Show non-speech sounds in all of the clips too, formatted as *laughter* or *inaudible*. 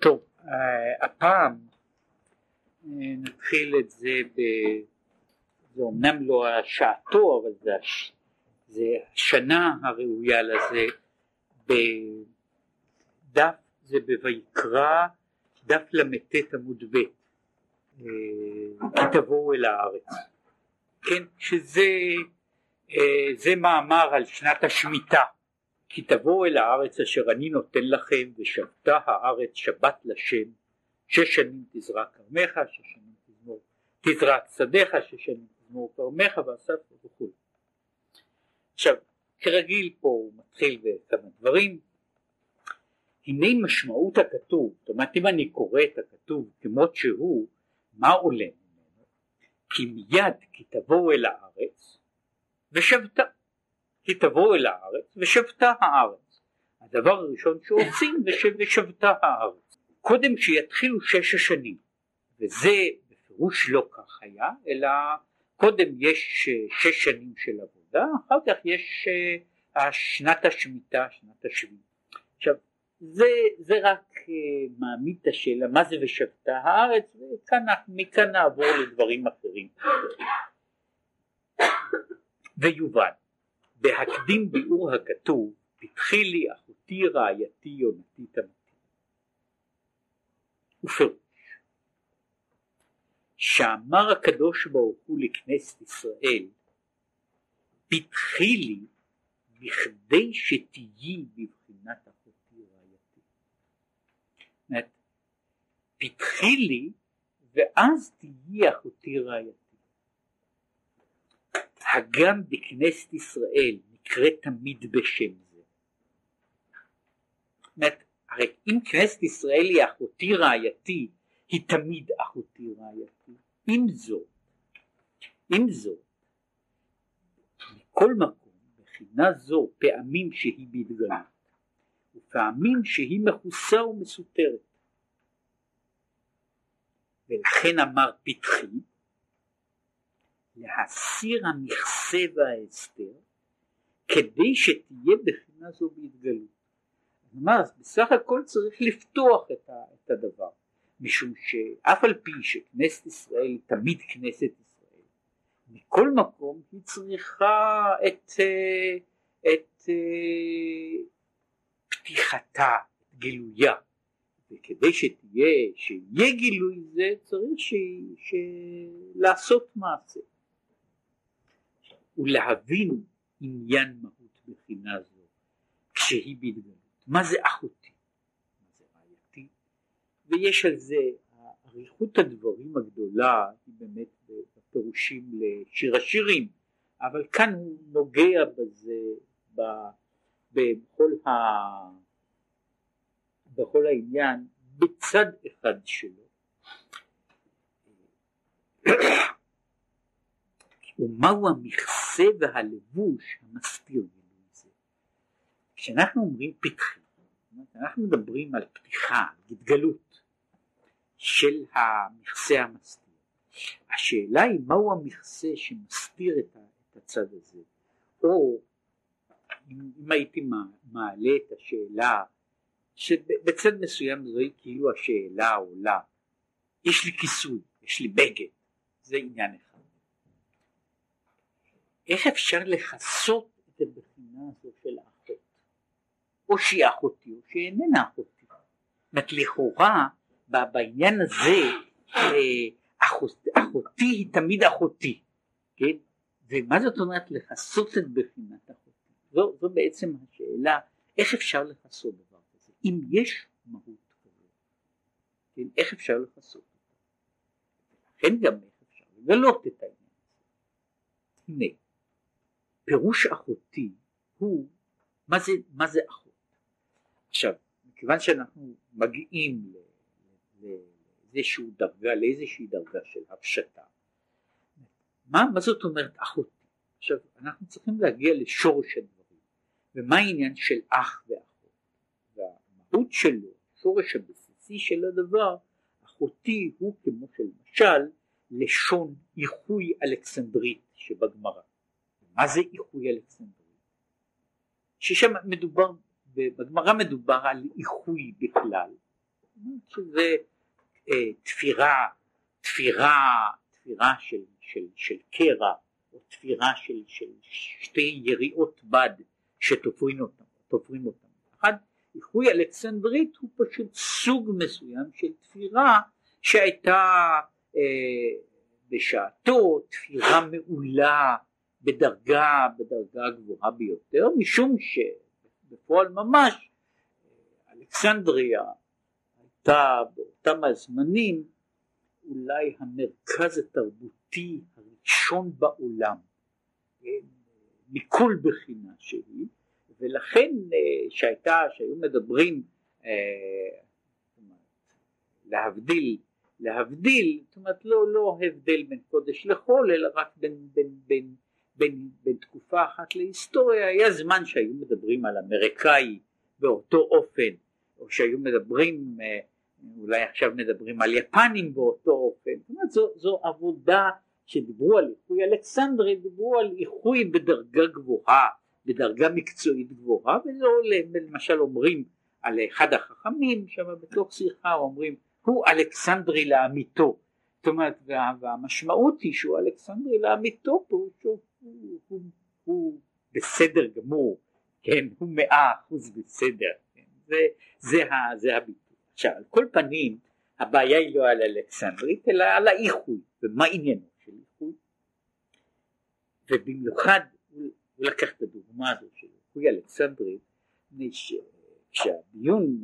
טוב, הפעם נתחיל את זה ב... זה אומנם לא השעתו אבל זה, הש... זה השנה הראויה לזה בדף זה בויקרא דף ל"ט עמוד ב' כי תבואו אל הארץ כן שזה זה מאמר על שנת השמיטה כי תבואו אל הארץ אשר אני נותן לכם ושבתה הארץ שבת לשם. שש שנים תזרע כרמך שש שנים תזמור תזרע שדיך שש שנים תזמור כרמך ואסף וכו' עכשיו כרגיל פה הוא מתחיל בכמה דברים. הנה משמעות הכתוב. זאת אומרת אם אני קורא את הכתוב כמות שהוא מה עולה ממנו? כי מיד כי תבואו אל הארץ ושבתה כי תבואו אל הארץ ושבתה הארץ. הדבר הראשון שעושים זה ושבתה הארץ. קודם שיתחילו שש השנים וזה בפירוש לא כך היה אלא קודם יש שש שנים של עבודה אחר כך יש אה, שנת השמיטה שנת השביעית. עכשיו זה, זה רק אה, מעמיד את השאלה מה זה ושבתה הארץ? ומכאן נעבור לדברים אחרים. ויובן בהקדים ביאור הכתוב פתחי לי אחותי רעייתי יונתי תמתי ופירוש שאמר הקדוש ברוך הוא לכנסת ישראל פתחי לי בכדי שתהיי בבחינת אחותי רעייתי. פתחי לי ואז תהיי אחותי רעייתי. הגם בכנסת ישראל נקראת תמיד בשם זה. אומרת, הרי אם כנסת ישראל היא אחותי רעייתי, היא תמיד אחותי רעייתי. עם זאת, עם זאת, מכל מקום, מבחינה זו, פעמים שהיא בהתגלות, ופעמים שהיא מכוסה ומסותרת. ולכן אמר פתחי, להסיר המכסה וההסתר כדי שתהיה בחינה זו בהתגלות. כלומר בסך הכל צריך לפתוח את הדבר משום שאף על פי שכנסת ישראל היא תמיד כנסת ישראל מכל מקום היא צריכה את, את פתיחתה, את גילויה וכדי שתהיה, שיהיה גילוי זה צריך ש, ש, לעשות מעשה ולהבין עניין מהות בחינה זו כשהיא בהתגלות. מה זה אחותי? מה זה רעייתי? ויש על זה, אריכות הדברים הגדולה היא באמת בפירושים לשיר השירים, אבל כאן הוא נוגע בזה ב, בכל, ה, בכל העניין בצד אחד שלו. *coughs* ומהו המכסה והלבוש המסתיר גילוי זה. כשאנחנו אומרים פתחי, אנחנו מדברים על פתיחה, על התגלות של המכסה המסתיר. השאלה היא מהו המכסה שמסתיר את, הצד הזה, או אם, הייתי מעלה את השאלה שבצד מסוים זוהי כאילו השאלה עולה, יש לי כיסוי, יש לי בגד, זה עניין אחד. איך אפשר לכסות את הבחינה הזו של האחות? או שהיא אחותי או שהיא איננה אחותי. זאת לכאורה בעניין הזה אה, אחותי היא תמיד אחותי, כן? ומה זאת אומרת לכסות את בחינת אחותי? זו, זו בעצם השאלה איך אפשר לכסות דבר כזה? אם יש מהות כזאת, כן? איך אפשר לכסות אותה? לכן גם איך אפשר לגלות את העניין הזה. הנה פירוש אחותי הוא מה זה, מה זה אחות. עכשיו, מכיוון שאנחנו מגיעים לאיזושהי דרגה, לאיזושהי דרגה של הפשטה, מה, מה זאת אומרת אחותי? עכשיו, אנחנו צריכים להגיע לשורש הדברים, ומה העניין של אח ואחות, והמהות שלו, שורש הבסיסי של הדבר, אחותי הוא כמו שלמשל לשון איחוי אלכסנדרית שבגמרא. מה זה איחוי אלכסנדרי? ששם מדובר, בגמרא מדובר על איחוי בכלל, שזה אה, תפירה, תפירה, תפירה של, של, של קרע, או תפירה של, של שתי יריעות בד שתופרים אותם, תופרים אותם. אחד, איחוי אלכסנדרית הוא פשוט סוג מסוים של תפירה שהייתה אה, בשעתו תפירה מעולה בדרגה, בדרגה גבוהה ביותר, משום שבפועל ממש אלכסנדריה הייתה באותם הזמנים אולי המרכז התרבותי הראשון בעולם. מכל בחינה שהיא ולכן אה, שהייתה שהיו מדברים אה, להבדיל להבדיל זאת אומרת לא, לא הבדל בין קודש לחול אלא רק בין, בין, בין, בין, בין תקופה אחת להיסטוריה היה זמן שהיו מדברים על אמריקאי באותו אופן או שהיו מדברים אה, אולי עכשיו מדברים על יפנים באותו אופן. זאת אומרת זו, זו עבודה שדיברו על איחוי. אלכסנדרי דיברו על איחוי בדרגה גבוהה בדרגה מקצועית גבוהה ולא למשל אומרים על אחד החכמים שם בתוך שיחה אומרים הוא אלכסנדרי לאמיתו זאת אומרת וה, והמשמעות היא שהוא אלכסנדרי לאמיתו שהוא הוא, הוא, הוא בסדר גמור כן הוא מאה אחוז בסדר כן? זה, זה, זה הביטוי עכשיו על כל פנים הבעיה היא לא על אלכסנדרית אלא על האיחוי ומה עניינו של איחוי ובמיוחד הוא, לקח את הדוגמה הזו של איחוי אלכסנדרית כשהדיון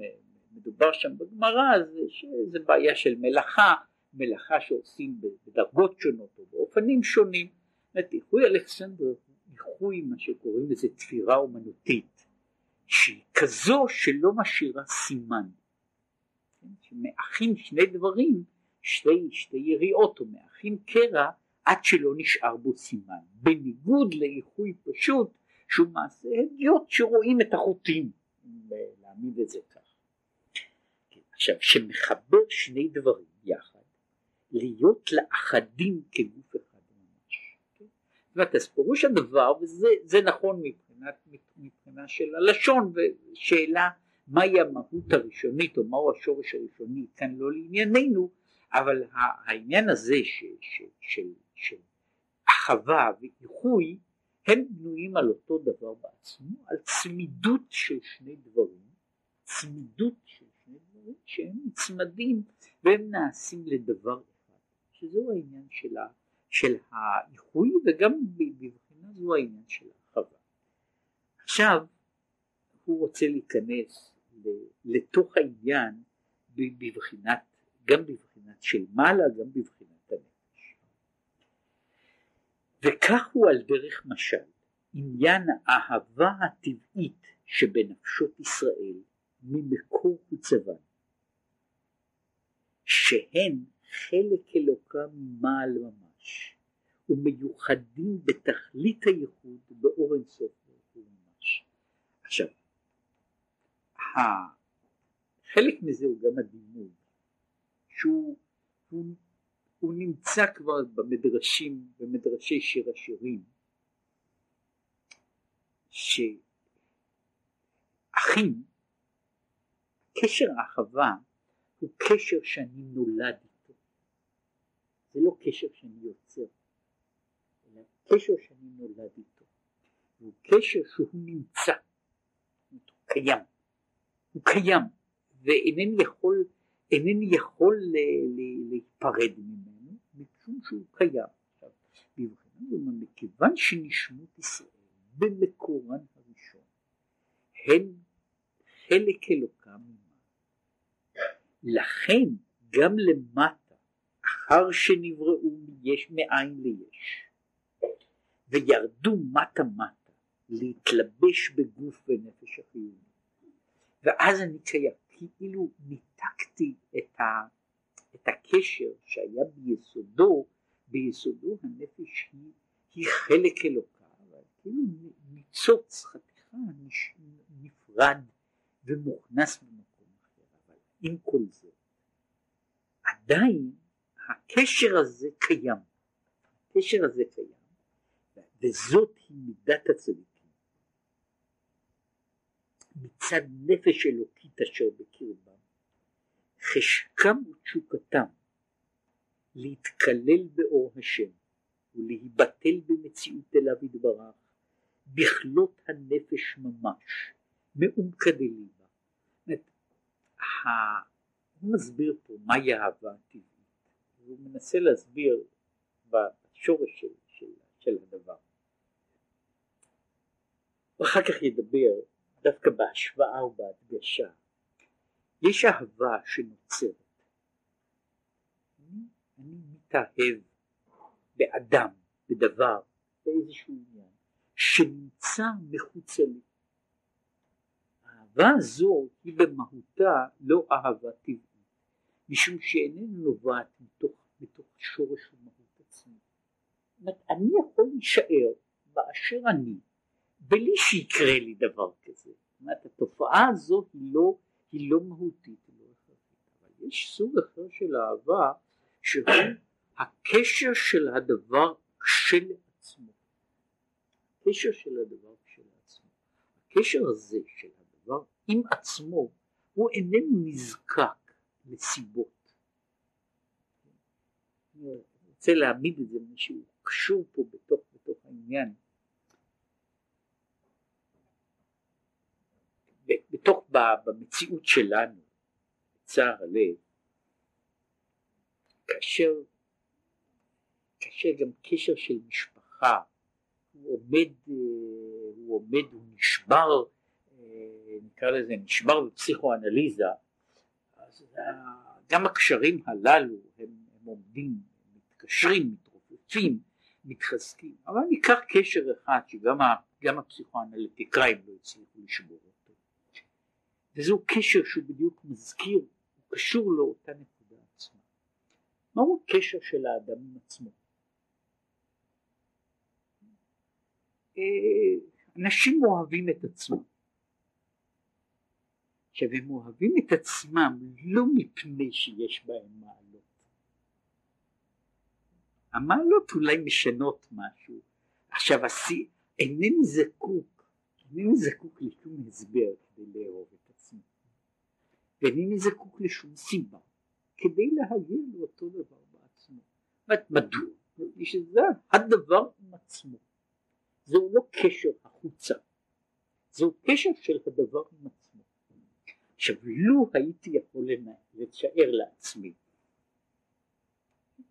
מדובר שם בגמרא זה שזה בעיה של מלאכה, מלאכה שעושים בדרגות שונות או באופנים שונים. זאת איחוי אלכסנדר הוא איחוי מה שקוראים לזה תפירה אומנותית, שהיא כזו שלא משאירה סימן. כן? שמאחים שני דברים, שתי, שתי יריעות או מאחים קרע עד שלא נשאר בו סימן. בניגוד לאיחוי פשוט שהוא מעשה הדיוט שרואים את החוטים, להעמיד את זה כך. עכשיו שמחבר שני דברים יחד להיות לאחדים כגוף אחד. כן? זאת אז פירוש הדבר וזה נכון מבחינת, מבחינה של הלשון ושאלה מהי המהות הראשונית או מהו השורש הראשוני כאן לא לענייננו אבל העניין הזה ש, ש, של, של אחווה ואיחוי הם בנויים על אותו דבר בעצמו על צמידות של שני דברים צמידות של שהם נצמדים והם נעשים לדבר אחד, שזהו העניין של, ה, של האיחוי וגם בבחינה זו העניין של ההרחבה. עכשיו הוא רוצה להיכנס לתוך העניין בבחינת, גם בבחינת של מעלה, גם בבחינת הנפש. וכך הוא על דרך משל, עניין האהבה הטבעית שבנפשות ישראל ממקור וצבן שהן חלק אלוקם ממעל ממש ומיוחדים בתכלית הייחוד באור אינסוף ממש. עכשיו חלק מזה הוא גם הדימוי שהוא הוא, הוא נמצא כבר במדרשים במדרשי שיר השירים שאחים קשר האחווה הוא קשר שאני נולד איתו. זה לא קשר שאני יוצר, אלא קשר שאני נולד איתו. הוא קשר שהוא נמצא, הוא קיים, הוא קיים, ואינני יכול, אינני יכול להיפרד ממנו, משום שהוא קיים. מכיוון שנשמות ישראל במקורן הראשון, הן חלק אלוקם לכן גם למטה, אחר שנבראו מיש מאין ליש, וירדו מטה מטה להתלבש בגוף ונפש החיוני. ואז אני קיים, כאילו ניתקתי את, ה, את הקשר שהיה ביסודו, ביסודו הנפש היא, היא חלק אלוקה, אבל כאילו ניצוץ חתיכה נפרד ומוכנס עם כל זה, עדיין הקשר הזה קיים, הקשר הזה קיים, וזאת היא מידת הצדיקים. מצד נפש אלוקית אשר בקרבם, חשקם ותשוקתם להתקלל באור השם ולהיבטל במציאות אליו יתברך בכלות הנפש ממש מעומקא דליבה. הוא מסביר פה מהי אהבה טבעית, הוא מנסה להסביר בשורש של, של, של הדבר. ואחר כך ידבר דווקא בהשוואה ובהדגשה. יש אהבה שנוצרת. אני, אני מתאהב באדם, בדבר, באיזשהו עניין, שנמצא מחוצה לי. האהבה הזו היא במהותה לא אהבה טבעית, משום שאיננה נובעת מתוך, מתוך שורש ומהות עצמי. אומרת, אני יכול להישאר באשר אני, בלי שיקרה לי דבר כזה. זאת אומרת, התופעה הזו היא לא, היא לא מהותית, היא לא הכרחית, אבל יש סוג אחר של אהבה שהוא הקשר של הדבר כשלעצמו. הקשר של הדבר כשלעצמו. הקשר הזה של הדבר עם עצמו הוא איננו נזקק לסיבות. אני רוצה להעמיד את זה משהו קשור פה בתוך, בתוך העניין. בתוך, במציאות שלנו, צער הלב, כאשר קשה גם קשר של משפחה, הוא עומד, אה, הוא עומד, הוא נשבר, אה, נקרא לזה נשבר בפסיכואנליזה, גם הקשרים הללו הם, הם עומדים, מתקשרים, מתרופפים, מתחזקים, אבל ניקח קשר אחד שגם גם הפסיכואנליטיקאים לא הצליחו לשבור אותו, וזהו קשר שהוא בדיוק מזכיר, הוא קשור לאותה נקודה עצמה. מהו הקשר של האדם עם עצמו? אנשים אוהבים את עצמם. עכשיו הם אוהבים את עצמם לא מפני שיש בהם מעלות. המעלות אולי משנות משהו. עכשיו השיא, אינני זקוק, אינני זקוק לשום הסבר כדי לאהוב את עצמי. ואינני זקוק לשום סיבה כדי להגיע לאותו דבר בעצמו. מדוע? מפני שזה הדבר עם עצמו. זהו לא קשר החוצה, זהו קשר של הדבר עם עצמו. עכשיו לו הייתי יכול לתאר לעצמי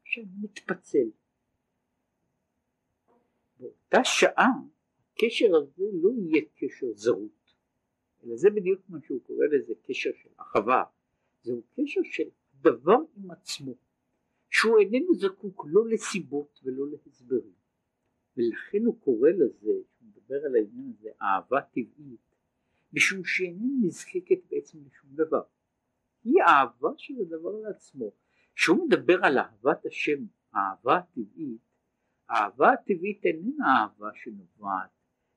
שאני מתפצל. באותה שעה הקשר הזה לא יהיה קשר זרות אלא זה בדיוק מה שהוא קורא לזה קשר של אחווה. זהו קשר של דבר עם עצמו שהוא איננו זקוק לא לסיבות ולא להסברים. ולכן הוא קורא לזה, הוא מדבר על העניין הזה, אהבה טבעית, משום שאיננה נזקקת בעצם לשום דבר. היא אהבה של הדבר לעצמו. כשהוא מדבר על אהבת השם, אהבה טבעית, האהבה הטבעית איננה אהבה שנובעת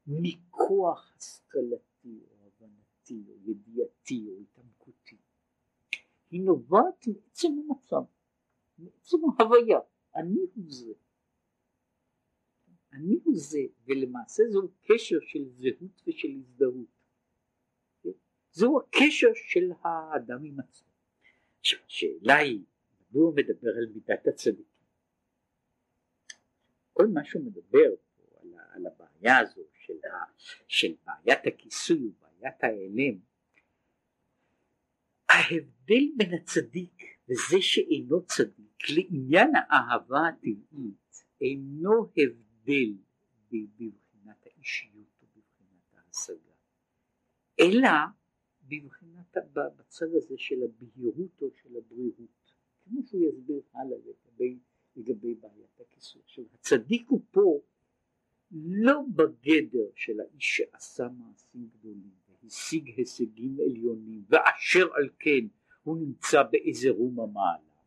מכוח השכלתי או הבנתי או ידיעתי או התעמקותי. היא נובעת מעצם המצב, מעצם ההוויה, אני הוא זה. אני הוא זה, ולמעשה זהו קשר של זהות ושל הזדהות. זהו הקשר של האדם עם עצמו. עכשיו השאלה היא, מדוע הוא מדבר על מידת הצדיקים? כל מה שהוא מדבר פה על, על הבעיה הזו של, ה, של בעיית הכיסוי ובעיית ההיעלם, ההבדל בין הצדיק וזה שאינו צדיק לעניין האהבה הטבעית אינו הבדל בבחינת האישיות או בבחינת ההשגה, אלא בבחינת, בצד הזה של הבהירות או של הבריאות, כמו שהוא יסביר הלאה לגבי, לגבי בעיית הכיסוי. עכשיו הצדיק הוא פה לא בגדר של האיש שעשה מעשים גדולים והשיג הישגים עליונים ואשר על כן הוא נמצא באיזה רום המעלה,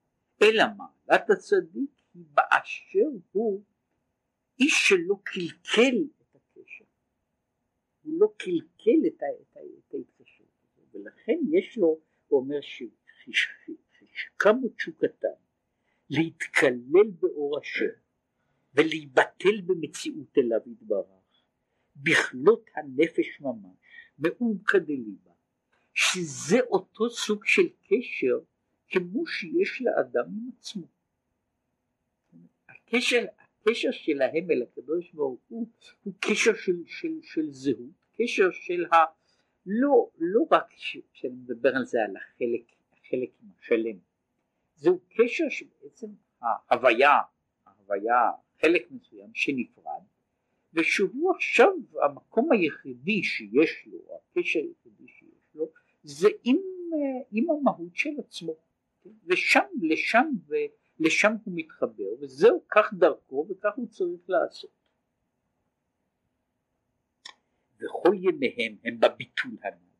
אלא מעלת הצדיק היא באשר הוא איש שלא קלקל את הקשר, הוא לא קלקל את, ההתקשרות הזו, ולכן יש לו, הוא אומר שקמו תשוקתם להתקלל באור השם ולהיבטל במציאות אליו יתברך, בכלות הנפש ממש, מעומקא דליבה, שזה אותו סוג של קשר כמו שיש לאדם עם עצמו. הקשר, הקשר שלהם אל הקדוש ברוך הוא הוא קשר של, של, של זהות, קשר של ה... לא, לא רק כשאני מדבר על זה על החלק, החלק השלם, זהו קשר שבעצם ההוויה, ההוויה, חלק מסוים שנפרד, ושהוא עכשיו המקום היחידי שיש לו, הקשר היחידי שיש לו, זה עם, עם המהות של עצמו, ושם, לשם, לשם הוא מתחבר, וזהו כך דרכו וכך הוא צריך לעשות. וכל ימיהם הם בביטול הנ"ל.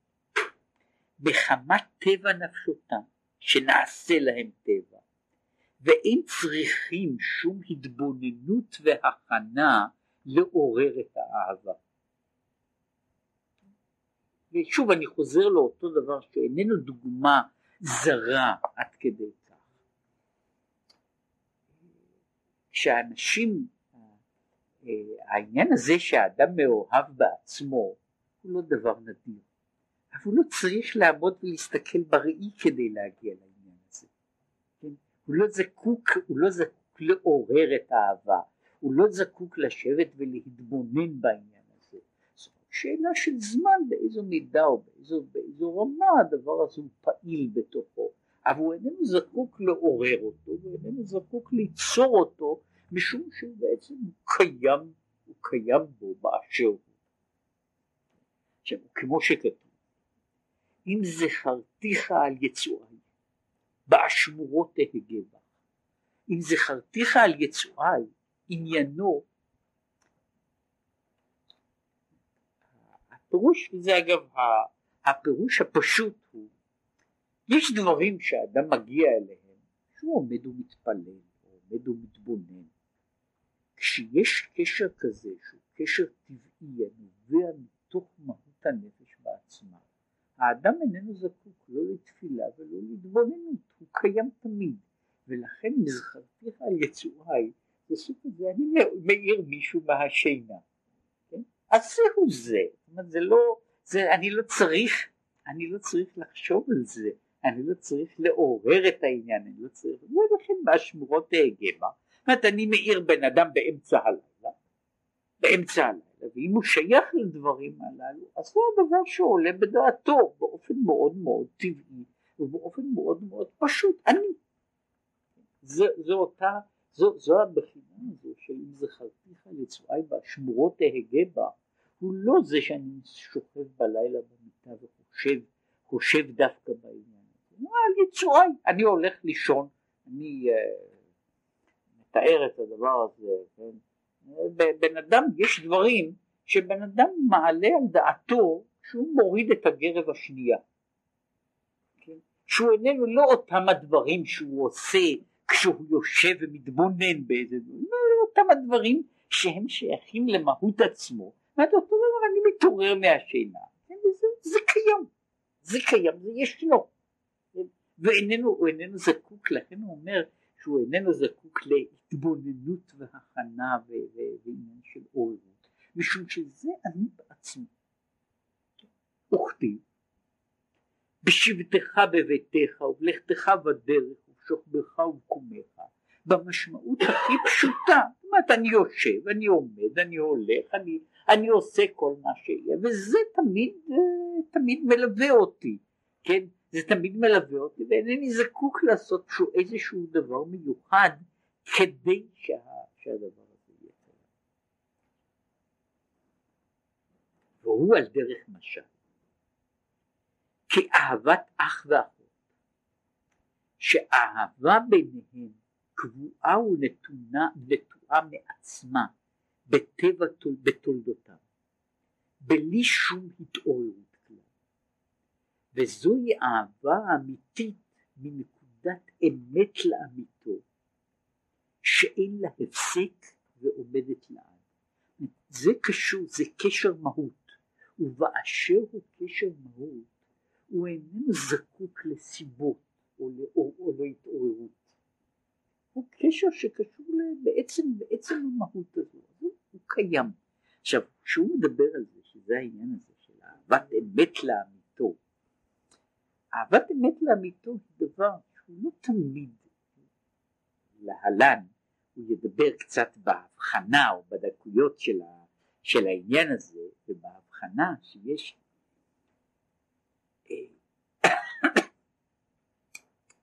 מחמת טבע נפשותם, שנעשה להם טבע, ואין צריכים שום התבוננות והכנה לעורר את האהבה. ושוב אני חוזר לאותו דבר שאיננו דוגמה זרה עד כדי כך. כשאנשים העניין הזה שהאדם מאוהב בעצמו הוא לא דבר נדיר, אבל הוא לא צריך לעמוד ולהסתכל בראי כדי להגיע לעניין הזה. כן? הוא לא זקוק, הוא לא זקוק לעורר את האהבה, הוא לא זקוק לשבת ולהתבונן בעניין הזה. זאת שאלה של זמן באיזו מידה או באיזו, באיזו רמה הדבר הזה הוא פעיל בתוכו, אבל הוא איננו זקוק לעורר אותו, הוא איננו זקוק ליצור אותו משום שהוא בעצם קיים, הוא קיים בו באשר הוא. עכשיו, כמו שכתוב, אם זכרתיך על יצואי, באשמורות תהגה. אם זכרתיך על יצואי, עניינו, הפירוש, וזה אגב הפירוש הפשוט הוא, יש דברים שאדם מגיע אליהם, שהוא עומד ומתפלל, או עומד ומתבונן, כשיש קשר כזה שהוא קשר טבעי הנובע מתוך מהות הנפש בעצמה האדם איננו זקוק לא לתפילה ולא להתבוננות הוא קיים תמיד ולכן מזכרתיך על יצואי סוג הזה אני מאיר מישהו מהשינה כן? אז זהו זה זה לא זה אני לא צריך אני לא צריך לחשוב על זה אני לא צריך לעורר את העניין אני לא צריך ולכן באשמורות תהגה בה זאת אני מאיר בן אדם באמצע הלילה, באמצע הלילה, ואם הוא שייך לדברים הללו, אז זה הדבר שעולה בדעתו באופן מאוד מאוד טבעי ובאופן מאוד מאוד פשוט, אני. זו, זו אותה, זו, זו הבחינה הזו של אם זכרתיך לצואי והשמורות תהגה בה, הוא לא זה שאני שוכב בלילה במיטה וחושב, חושב דווקא בעניין הזה, על יצואי, אני הולך לישון, אני uh, לתאר את הדבר הזה, כן? בן אדם, יש דברים שבן אדם מעלה על דעתו שהוא מוריד את הגרב השנייה, כן? שהוא איננו לא אותם הדברים שהוא עושה כשהוא יושב ומתבונן באיזה דברים, לא אותם הדברים שהם שייכים למהות עצמו, ואתה אותו דבר אני מתעורר מהשינה, כן? זה, זה קיים, זה קיים, זה ישנו, כן? ואיננו, זקוק, לכן הוא אומר שהוא איננו זקוק להתבוננות והכנה ועניין של עוררות, משום שזה אני בעצמי. וכתיב בשבתך בביתך ובלכתך בדרך ובשוכבך ובקומך במשמעות הכי פשוטה, זאת אומרת אני יושב, אני עומד, אני הולך, אני, אני עושה כל מה שיהיה וזה תמיד, תמיד מלווה אותי, כן? זה תמיד מלווה אותי ואינני זקוק לעשות איזשהו דבר מיוחד כדי שה, שהדבר הזה יהיה קיים. והוא על דרך משל כאהבת אח ואחות שאהבה ביניהם קבועה ונתונה נטועה מעצמה בטבע בתולדותיו בלי שום התעוררות וזוהי אהבה אמיתית מנקודת אמת לאמיתו שאין לה הפסק ועומדת לעד. זה קשור, זה קשר מהות, ובאשר הוא קשר מהות הוא איננו זקוק לסיבות או, לאור, או להתעוררות. הוא קשר שקשור בעצם, בעצם המהות הזו, הוא, הוא קיים. עכשיו, כשהוא מדבר על זה, שזה העניין הזה של אהבת אמת לאמיתו, אהבת אמת לאמיתו היא דבר הוא לא תמיד להלן, הוא ידבר קצת בהבחנה או בדקויות של, ה, של העניין הזה ובהבחנה שיש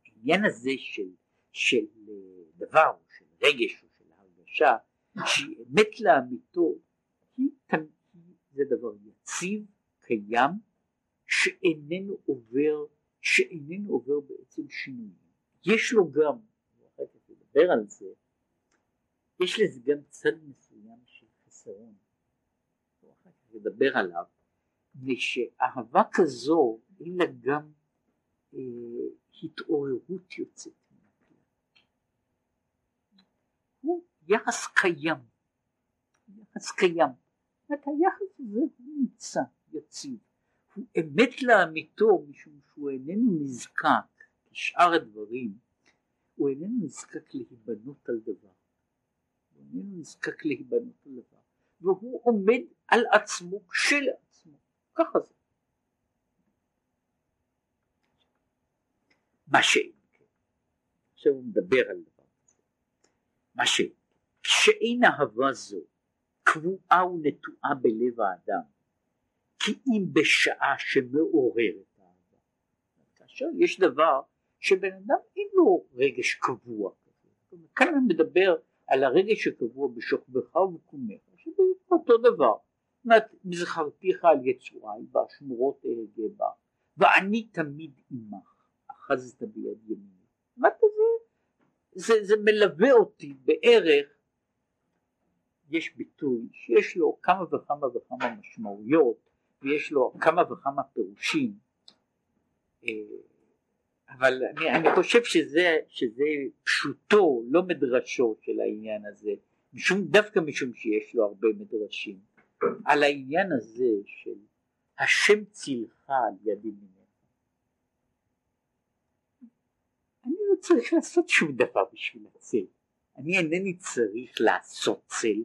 העניין הזה של, של דבר, של רגש או של הרגשה, שהיא אמת לאמיתו, זה דבר יציב, קיים, שאיננו עובר, שאיננו עובר בעצם שינויים. יש לו גם, ואחר כך נדבר על זה, יש לזה גם צד מסוים של חסרון, ואחר כך נדבר עליו, מפני שאהבה כזו אין לה גם אה, התעוררות יוצאת מן הכלל. הוא יחס קיים, יחס קיים. זאת היחס הזה הוא נמצא יציב, הוא אמת לאמיתו משום שהוא איננו נזקק כשאר הדברים, הוא איננו נזקק להיבנות על דבר, הוא איננו נזקק להיבנות על דבר, והוא עומד על עצמו כשלעצמו, ככה זה. מה שאין כן. עכשיו הוא מדבר על דבר כזה. מה שאין שאין אהבה זו קבועה ונטועה בלב האדם אם בשעה שמעוררת אהבה. כאשר יש דבר שבן אדם אין לו רגש קבוע כזה. כאן אני מדבר על הרגש הקבוע בשוכבך ובקומך, שזה אותו דבר. זאת אומרת, זכרתיך על יצורי והשמורות אהגה בה, ואני תמיד עמך. אחזת ביד ימיני. מה זה? זה, זה מלווה אותי בערך, יש ביטוי שיש לו כמה וכמה וכמה משמעויות ויש לו כמה וכמה פירושים אה, אבל אני, אני חושב שזה, שזה פשוטו לא מדרשו של העניין הזה משום, דווקא משום שיש לו הרבה מדרשים על העניין הזה של השם צילך על יד ימיני צריך לעשות שום דבר בשביל הצל. אני אינני צריך לעשות צל,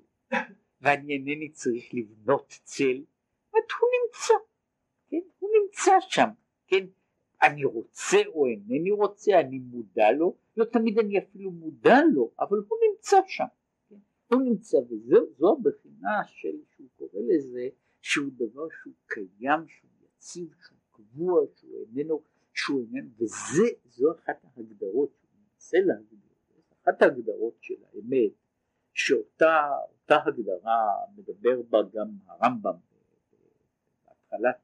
ואני אינני צריך לבנות צל, זאת הוא נמצא, כן? הוא נמצא שם, כן? אני רוצה או אינני רוצה, אני מודע לו, לא תמיד אני אפילו מודע לו, אבל הוא נמצא שם, כן? הוא נמצא, וזו הבחינה של, שהוא קורא לזה, שהוא דבר שהוא קיים, שהוא יציב, שהוא קבוע, שהוא איננו שהוא איננו, וזו אחת ההגדרות שהוא מנסה להגדיר, אחת ההגדרות של האמת, שאותה הגדרה מדבר בה גם הרמב"ם בהתחלת,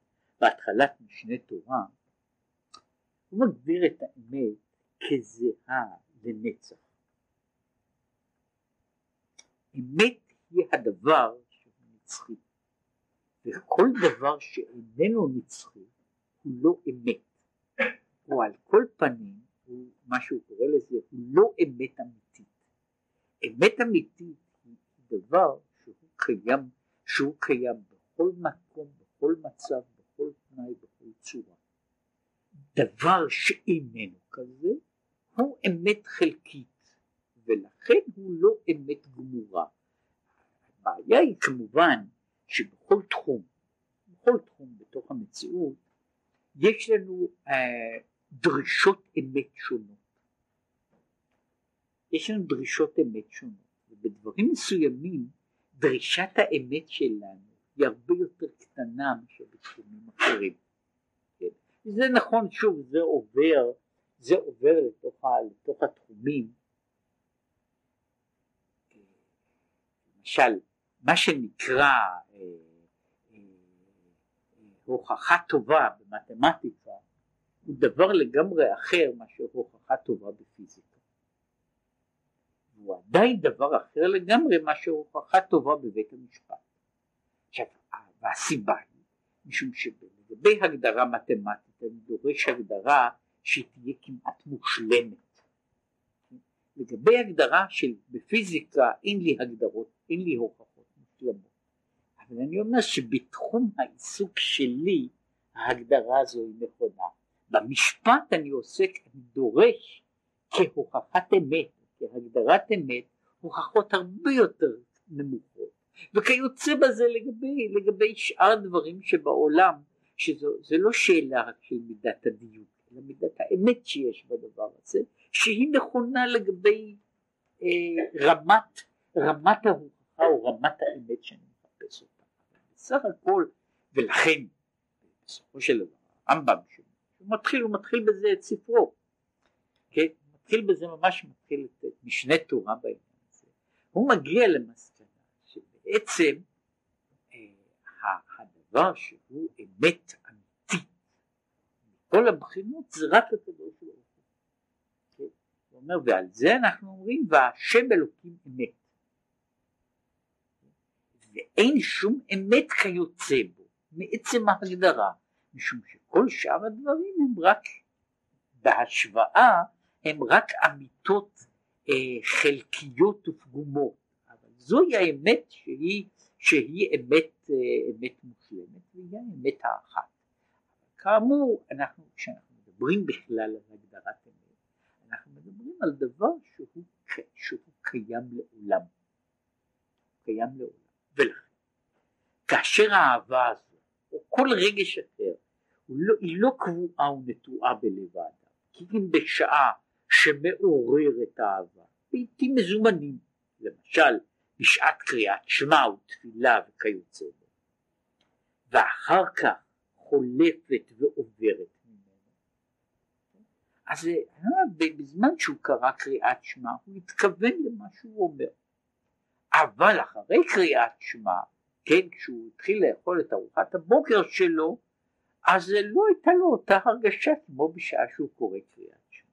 בהתחלת משנה תורה, הוא מגדיר את האמת כזהה לנצח. אמת היא הדבר שהוא נצחי, וכל דבר שאיננו נצחי הוא לא אמת. או על כל פנים, הוא, מה שהוא קורא לזה, הוא לא אמת אמיתית. אמת אמיתית היא דבר שהוא קיים, שהוא קיים בכל מקום, בכל מצב, בכל תנאי, בכל צורה. דבר שאיננו כזה, הוא אמת חלקית, ולכן הוא לא אמת גמורה. הבעיה היא כמובן שבכל תחום, בכל תחום בתוך המציאות, יש לנו אה, דרישות אמת שונות. יש לנו דרישות אמת שונות, ובדברים מסוימים דרישת האמת שלנו היא הרבה יותר קטנה מאשר בתחומים אחרים. כן? זה נכון, שוב, זה עובר, זה עובר לתוך, לתוך התחומים. למשל, מה שנקרא אה, אה, אה, הוכחה טובה במתמטיקה הוא דבר לגמרי אחר מאשר הוכחה טובה בפיזיקה. הוא עדיין דבר אחר לגמרי מאשר הוכחה טובה בבית המשפט. עכשיו, והסיבה היא, משום שלגבי הגדרה מתמטית אני דורש הגדרה שתהיה כמעט מושלמת. לגבי הגדרה של בפיזיקה אין לי הגדרות, אין לי הוכחות מושלמות. אבל אני אומר שבתחום העיסוק שלי ההגדרה הזו היא נכונה. במשפט אני עוסק, אני דורש כהוכחת אמת, כהגדרת אמת, הוכחות הרבה יותר נמוכות, וכיוצא בזה לגבי, לגבי שאר הדברים שבעולם, שזה לא שאלה רק של מידת הדיוק, אלא מידת האמת שיש בדבר הזה, שהיא נכונה לגבי אה, רמת, רמת ההוכחה או רמת האמת שאני מחפש אותה. בסך הכל, ולכן בסופו של דבר הרמב"ם הוא מתחיל, הוא מתחיל בזה את ספרו, כן? מתחיל בזה ממש מתחיל את משנה תורה בעניין הזה, הוא מגיע למסקנה שבעצם אה, הדבר שהוא אמת אמיתית מכל הבחינות זה רק הקדוש ברוך הוא, כן? הוא אומר ועל זה אנחנו אומרים והשם אלוקים אמת ואין שום אמת כיוצא בו מעצם ההגדרה משום שכל שאר הדברים הם רק בהשוואה הם רק אמיתות אה, חלקיות ופגומות זוהי האמת שהיא, שהיא אמת, אה, אמת מושלמת והיא האמת האחת. כאמור אנחנו כשאנחנו מדברים בכלל על הגדרת אמת אנחנו מדברים על דבר שהוא, שהוא קיים לעולם. קיים לעולם. ולכן כאשר האהבה הזו או כל רגש אחר, לא, היא לא קבועה ונטועה בלב האדם, כי אם בשעה שמעורר את האהבה, לעיתים מזומנים, למשל בשעת קריאת שמע ותפילה וכיוצא בו, ואחר כך חולפת ועוברת ממנו, אז אה, בזמן שהוא קרא קריאת שמע הוא התכוון למה שהוא אומר, אבל אחרי קריאת שמע כן, כשהוא התחיל לאכול את ארוחת הבוקר שלו, אז לא הייתה לו אותה הרגשה כמו בשעה שהוא קורא קריאת שמע.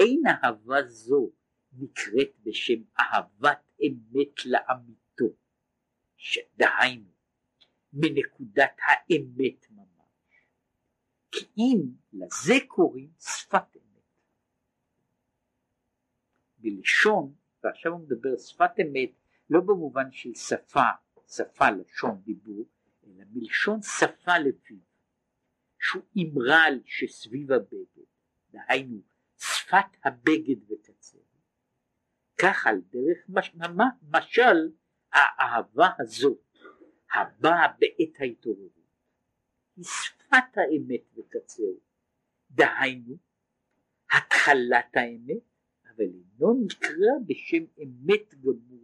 אין אהבה זו נקראת בשם אהבת אמת לאמיתו, שדהיינו, מנקודת האמת ממש. כי אם לזה קוראים שפת אמת. בלשון, ועכשיו הוא מדבר שפת אמת, לא במובן של שפה שפה לשון דיבור, אלא מלשון שפה לפיו, שהוא אמרל שסביב הבגד, דהיינו שפת הבגד וקצר, כך על דרך מש, משל האהבה הזאת הבאה בעת ההתעוררות. היא שפת האמת וקצר, דהיינו התחלת האמת, אבל אינו נקרא בשם אמת גמור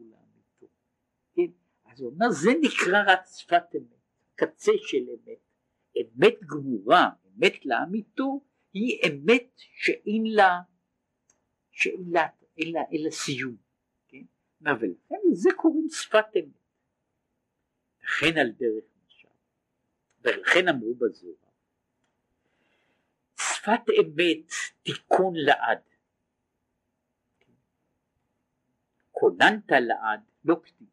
אז הוא אומר זה נקרא רק שפת אמת, קצה של אמת, אמת גמורה, אמת לאמיתו, היא אמת שאין לה, שאין לה, אין לה, אין לה סיום, כן? ולכן לזה קוראים שפת אמת. וכן על דרך משל, ולכן אמרו בזוהר, שפת אמת תיקון לעד. כוננת לעד לא כתיב.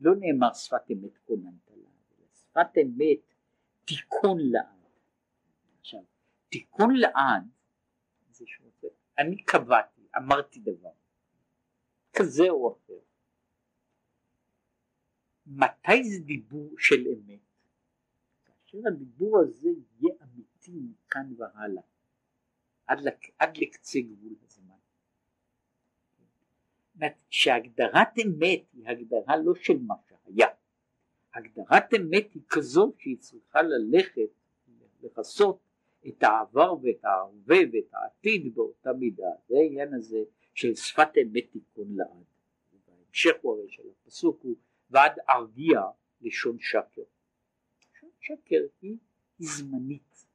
לא נאמר שפת אמת כוננת לעד, אלא שפת אמת תיקון לעד. עכשיו, תיקון לעד, זה שרוצה, אני קבעתי, אמרתי דבר, כזה או אחר. מתי זה דיבור של אמת? כאשר הדיבור הזה יהיה אמיתי מכאן והלאה, עד, לק, עד לקצה גבול הזמן. שהגדרת אמת היא הגדרה לא של מה שהיה, הגדרת אמת היא כזו שהיא צריכה ללכת לכסות את העבר ואת ההווה ואת העתיד באותה מידה, זה העניין הזה של שפת אמת תיקון לעד. בהמשך הוא הרי של הפסוק הוא ועד ארגיע לשון שקר. לשון שקר היא, זמנית,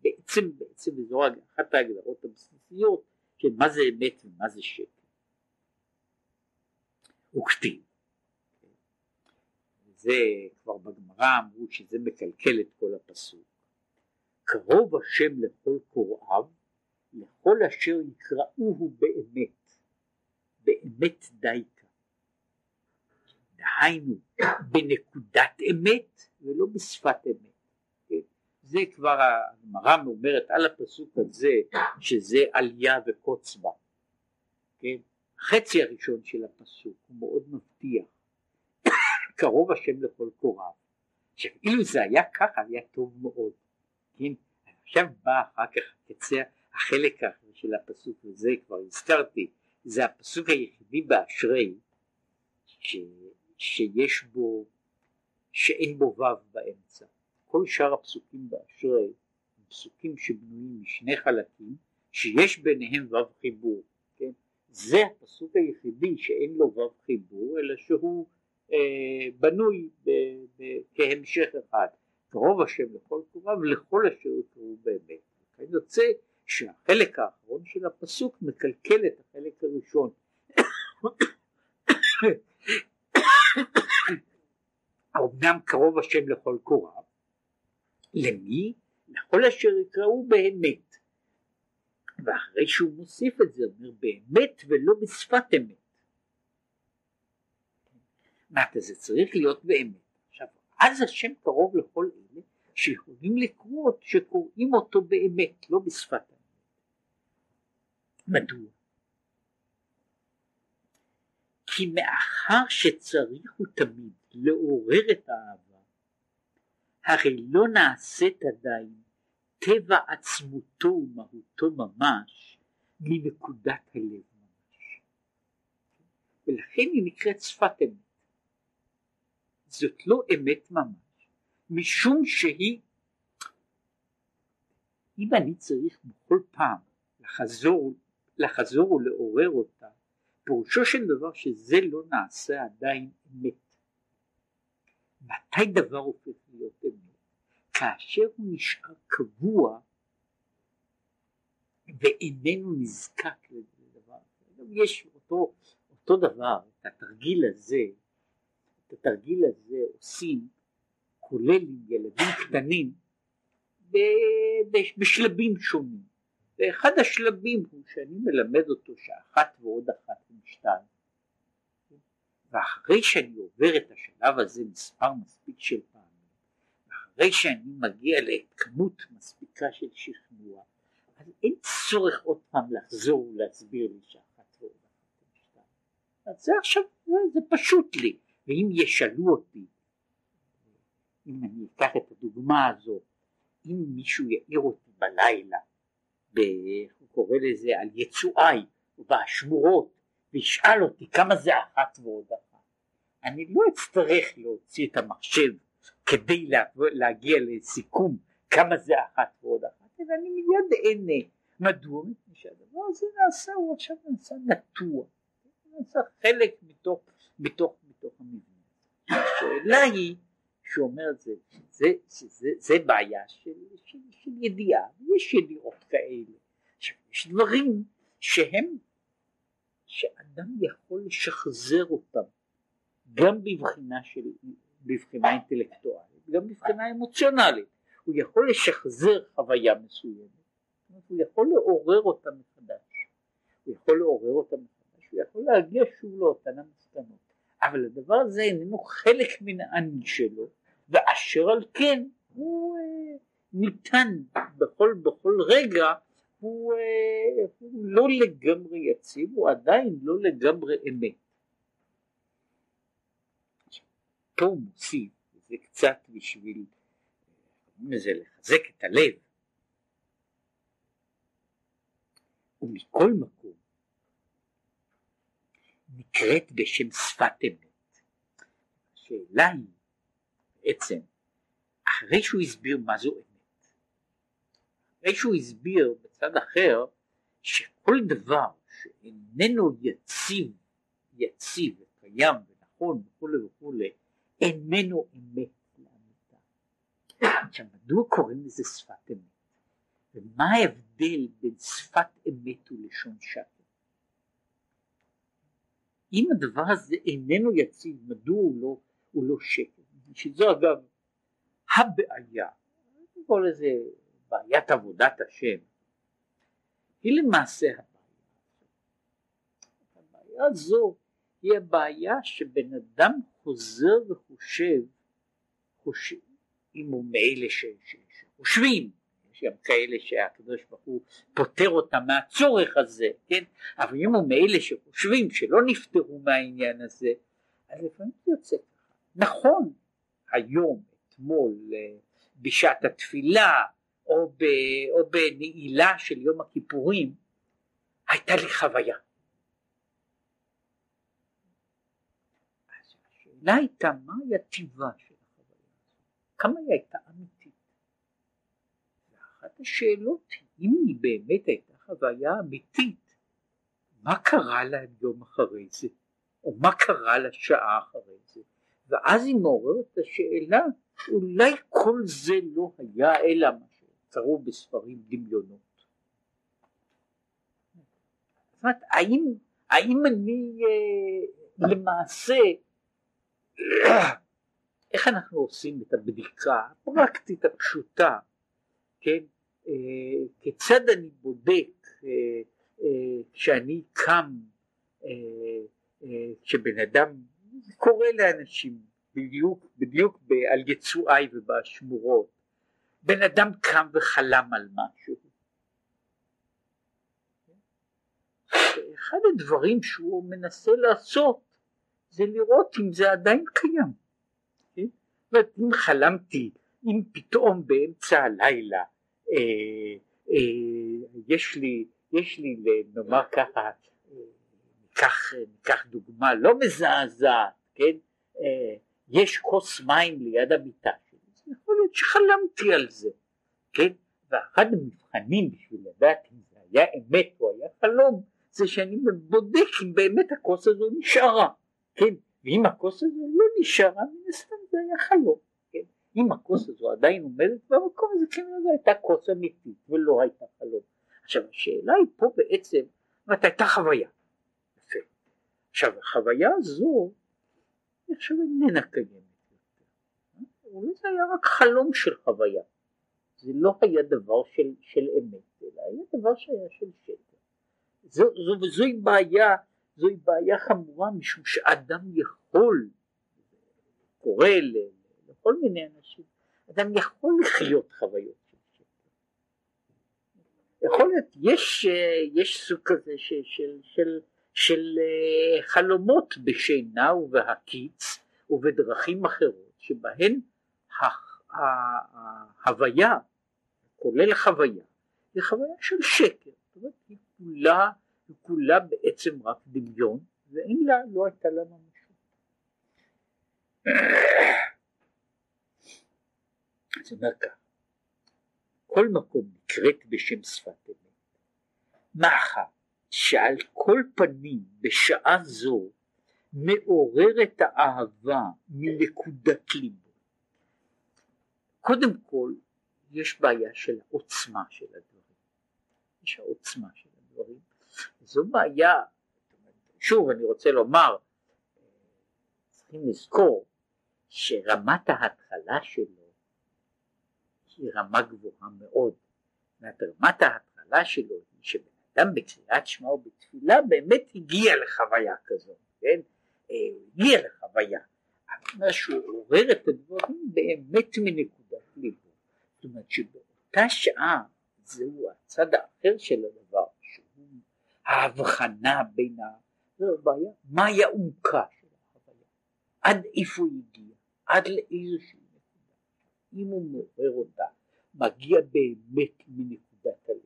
בעצם בעצם וזו אחת ההגדרות הבסיסיות של מה זה אמת ומה זה שקר. וכתיב. זה כבר בגמרא אמרו שזה מקלקל את כל הפסוק. קרוב השם לכל קוראיו, לכל אשר יקראוהו באמת, באמת דייקה. דהיינו, בנקודת אמת ולא בשפת אמת. כן? זה כבר הגמרא אומרת על הפסוק הזה שזה עלייה וקוץ בה. כן? החצי הראשון של הפסוק הוא מאוד מבטיח, *coughs* קרוב השם לכל קוריו. עכשיו אילו זה היה ככה היה טוב מאוד, כן? עכשיו בא אחר כך הקצה החלק של הפסוק וזה כבר הזכרתי, זה הפסוק היחידי באשרי ש... שיש בו, שאין בו ו' באמצע. כל שאר הפסוקים באשרי פסוקים שבנויים משני חלקים שיש ביניהם וו חיבור, כן? זה הפסוק היחידי שאין לו וו חיבור אלא שהוא אה, בנוי ב, ב, כהמשך אחד, קרוב השם לכל קרוביו לכל אשר יקראו באמת. לכן יוצא שהחלק האחרון של הפסוק מקלקל את החלק הראשון. אמנם קרוב השם לכל קוריו, למי? לכל אשר יקראו באמת. ואחרי שהוא מוסיף את זה, אומר באמת ולא בשפת אמת. מה זה צריך להיות באמת. אז השם קרוב לכל אלה שיכולים לקרוא, שקוראים אותו באמת, לא בשפת אמת. מדוע? כי מאחר שצריך הוא תמיד לעורר את האהבה, הרי לא נעשית עדיין טבע עצמותו ומהותו ממש מנקודת הלב ממש. ולכן היא נקראת שפת אמת. זאת לא אמת ממש, משום שהיא, אם אני צריך בכל פעם לחזור, לחזור ולעורר אותה, פירושו של דבר שזה לא נעשה עדיין אמת. מתי דבר הופך להיות אמת? כאשר הוא נשאר קבוע ואיננו נזקק לדבר. יש אותו, אותו דבר, את התרגיל הזה, את התרגיל הזה עושים כולל עם ילדים קטנים בשלבים שונים. ואחד השלבים הוא שאני מלמד אותו שאחת ועוד אחת הם שתיים. ואחרי שאני עובר את השלב הזה מספר מספיק של פעמים, ואחרי שאני מגיע לכמות מספיקה של שכנוע, אז אין צורך עוד פעם לחזור ולהסביר לי שאחת ועוד אחת הם שתיים. אז זה עכשיו, זה, זה פשוט לי. ואם ישאלו אותי, אם אני אקח את הדוגמה הזו, אם מישהו יעיר אותי בלילה, הוא קורא לזה על יצואי, ובשמורות, וישאל אותי כמה זה אחת ועוד אחת, אני לא אצטרך להוציא את המחשב כדי לה, להגיע לסיכום כמה זה אחת ועוד אחת, אלא אני מיד אענה. מדוע? מפני שהדבר הזה נעשה, הוא עכשיו נעשה נטוע, נעשה חלק מתוך, מתוך בתוך המבנה. השאלה היא, שהוא אומר זה, שזה, שזה, זה בעיה של, של, של ידיעה, יש ידיעות כאלה. עכשיו יש דברים שהם, שאדם יכול לשחזר אותם, גם בבחינה של, בבחינה אינטלקטואלית, גם בבחינה אמוציונלית. הוא יכול לשחזר חוויה מסוימת, הוא יכול לעורר אותה מחדש, הוא יכול לעורר אותה מחדש, הוא יכול להגיע שוב לאותן המסקנות. אבל הדבר הזה איננו חלק מן האני שלו, ואשר על כן הוא אה, ניתן בכל, בכל רגע, הוא, אה, הוא לא לגמרי יציב, הוא עדיין לא לגמרי אמת. פה הוא מוסיף, זה קצת בשביל, זה לחזק את הלב, ומכל מקום נקראת בשם שפת אמת. השאלה היא בעצם, אחרי שהוא הסביר מה זו אמת, אחרי שהוא הסביר בצד אחר שכל דבר שאיננו יציב, יציב וקיים ונכון וכולי וכולי, איננו אמת לאמיתה. עכשיו מדוע קוראים לזה שפת אמת? ומה ההבדל בין שפת אמת ולשון שקר? אם הדבר הזה איננו יציב, מדוע הוא לא, הוא לא שקר? שזו אגב הבעיה, אני קורא לזה בעיית עבודת השם, היא למעשה הבעיה. הבעיה הזו היא הבעיה שבן אדם חוזר וחושב, חושב אם הוא מאלה שחושבים, יש גם כאלה שהקדוש ברוך הוא פוטר אותם מהצורך הזה, כן? אבל אם הוא מאלה שחושבים שלא נפטרו מהעניין הזה, אז לפעמים זה יוצא ככה. נכון, היום, אתמול, אה, בשעת התפילה, או, ב, או בנעילה של יום הכיפורים, הייתה לי חוויה. השאלה הייתה מהי הטיבה של החוויה כמה היא הייתה אמיתית. השאלות אם היא באמת הייתה חוויה אמיתית מה קרה לה יום אחרי זה? או מה קרה לה שעה אחרי זה? ואז היא מעוררת את השאלה אולי כל זה לא היה אלא מה שקראו בספרים דמיונות. זאת אומרת האם, אני אה, למעשה *coughs* איך אנחנו עושים את הבדיקה הפרקטית הפשוטה, כן, כיצד אני בודק אה, אה, כשאני קם, אה, אה, כשבן אדם, זה קורה לאנשים בדיוק, בדיוק על יצואי ובשמורות, בן אדם קם וחלם על משהו. אחד הדברים שהוא מנסה לעשות זה לראות אם זה עדיין קיים. זאת אומרת, אם חלמתי, אם פתאום באמצע הלילה אה, אה, יש לי, יש לי נאמר ככה, אה, ניקח, ניקח דוגמה לא מזעזעת, כן? אה, יש כוס מים ליד המיטה שלי, יכול להיות שחלמתי על זה, כן? ואחד המבחנים בשביל לדעת אם זה היה אמת או היה חלום, זה שאני בודק אם באמת הכוס הזו נשארה. כן, ואם הכוס הזו לא נשארה מן הסתם זה היה חלום, אם הכוס הזו עדיין עומדת במקום הזה כנראה זו הייתה כוס אמיתית ולא הייתה חלום. עכשיו השאלה היא פה בעצם, זאת הייתה חוויה. יפה. עכשיו החוויה הזו, עכשיו איננה קיימת. אולי זה היה רק חלום של חוויה. זה לא היה דבר של, של אמת, אלא היה דבר שהיה של שקר. זו, זו, זוהי בעיה זוהי בעיה חמורה משום שאדם יכול, קורא לכל מיני אנשים, אדם יכול לחיות חוויות של שקר. יכול להיות, יש, יש סוג כזה של, של, של, של אה, חלומות בשינה ובהקיץ ובדרכים אחרות שבהן ההוויה, כולל חוויה, היא חוויה של שקר, זאת אומרת היא כולה היא כולה בעצם רק דמיון ואין לה, לא הייתה לה ממשות. אז אומר כך, כל מקום נקראת בשם שפת אמת, מאחר שעל כל פנים בשעה זו מעוררת האהבה מנקודת ליבו. קודם כל יש בעיה של העוצמה של הדברים, יש העוצמה של הדברים, זו בעיה, שוב אני רוצה לומר, צריכים לזכור שרמת ההתחלה שלו היא רמה גבוהה מאוד. זאת רמת ההתחלה שלו היא שבן אדם בקריאת שמע או בתפילה באמת הגיע לחוויה כזאת, כן? אה, הגיע לחוויה. אבל שהוא עורר את הדברים באמת מנקודת ליבו. זאת אומרת שבאותה שעה זהו הצד האחר של הדבר. ההבחנה בין ה... זו הבעיה, מהי העומקה של החוויה, עד איפה היא הגיעה, עד לאיזושהי נקודה, אם הוא מעורר אותה, מגיע באמת מנקודת הלב.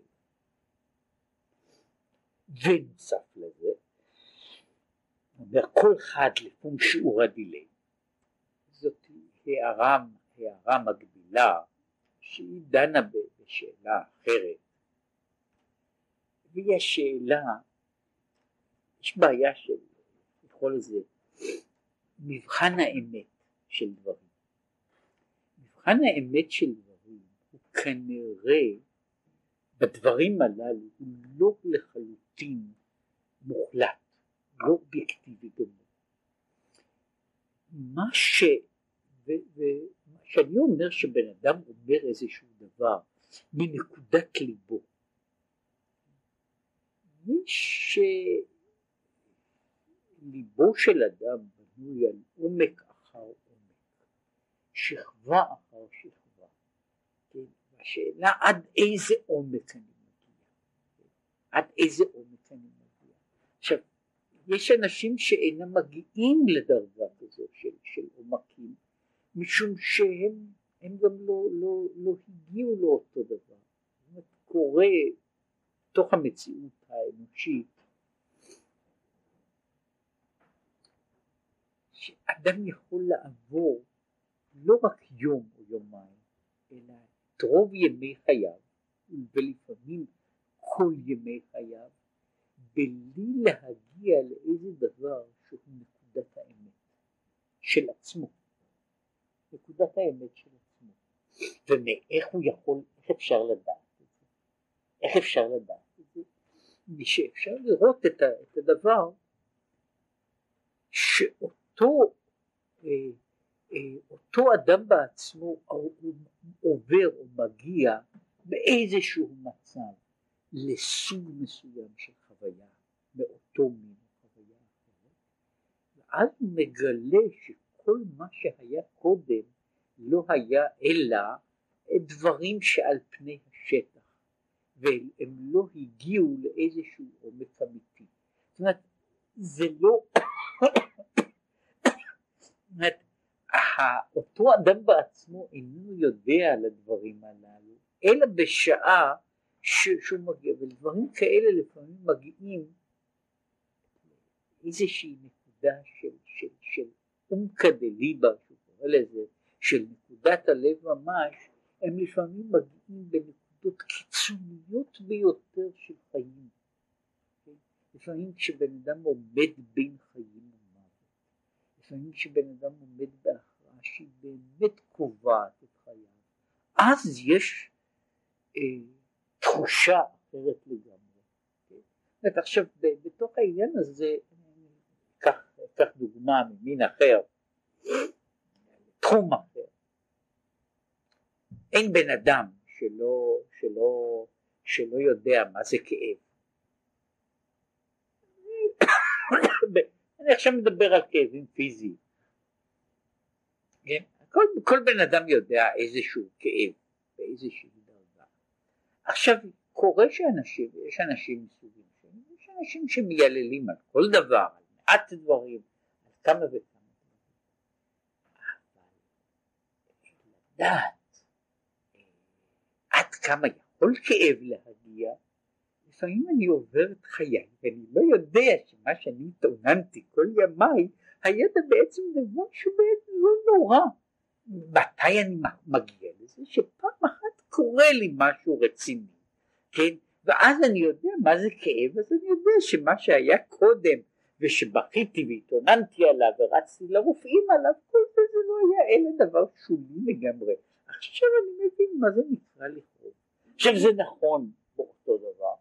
ונוסף לזה, אומר כל אחד לפום שיעור הדיליי, זאת הערה, הערה מקבילה שהיא דנה בשאלה אחרת והיא השאלה, יש בעיה של, לקרוא לזה, מבחן האמת של דברים. מבחן האמת של דברים הוא כנראה בדברים הללו הוא לא לחלוטין מוחלט, לא אובייקטיבי גמור. מה ש... ומה שאני אומר שבן אדם אומר איזשהו דבר מנקודת ליבו שליבו של אדם בנוי על עומק, שכבה אחר שכבה? השאלה עד איזה עומק אני מגיע? עד איזה עומק אני מגיע. עכשיו, יש אנשים שאינם מגיעים לדרגה כזו של, של עומקים, משום שהם הם גם לא, לא, לא הגיעו לאותו דבר. קורה בתוך המציאות האנושית שאדם יכול לעבור לא רק יום או יומיים אלא את רוב ימי חייו ולפעמים כל ימי חייו, בלי להגיע לאיזה דבר שהוא נקודת האמת של עצמו, נקודת האמת של עצמו, ומאיך הוא יכול, איך אפשר לדעת את זה, איך אפשר לדעת את זה, משאפשר לראות את, את הדבר שאותו אה, אותו אדם בעצמו עובר או מגיע באיזשהו מצב לסוג מסוים של חוויה מאותו מין חוויה אחרת ואז הוא מגלה שכל מה שהיה קודם לא היה אלא דברים שעל פני השטח והם לא הגיעו לאיזשהו עומק אמיתי. זאת אומרת זה לא *coughs* זאת אומרת אותו אדם בעצמו אינו יודע על הדברים הללו, אלא בשעה שהוא מגיע, ודברים כאלה לפעמים מגיעים איזושהי נקודה של, של, של עומקא דליבה, שהוא קורא לזה, של נקודת הלב ממש, הם לפעמים מגיעים בנקודות קיצוניות ביותר של חיים. לפעמים כשבן אדם עומד בין חיים לפעמים כשבן אדם עומד בהכרעה שהיא באמת קובעת את חייו, אז יש אה, תחושה אחרת לגמרי. כן? עכשיו בתוך העניין הזה, קח דוגמה ממין אחר, תחום אחר. אין בן אדם שלא, שלא, שלא יודע מה זה כאב. אני עכשיו מדבר על כאבים פיזיים. כן? כל, כל בן אדם יודע איזשהו כאב באיזושהי דרגה. עכשיו קורה שאנשים, יש אנשים מסוגים שונים, יש אנשים שמייללים על כל דבר, על מעט דברים, על כמה וכמה דברים. אבל לדעת אה, עד כמה יכול כאב להגיע לפעמים אני עובר את חיי ואני לא יודע שמה שאני התאוננתי כל ימיי היה בעצם דבר שהוא בעצם לא נורא. מתי אני מגיע לזה? שפעם אחת קורה לי משהו רציני, כן? ואז אני יודע מה זה כאב, אז אני יודע שמה שהיה קודם ושבכיתי והתאוננתי עליו ורצתי לרופאים עליו, כל זה זה לא היה אלא דבר שולי לגמרי. עכשיו אני מבין מה זה נקרא לכאוב. עכשיו זה נכון באותו דבר,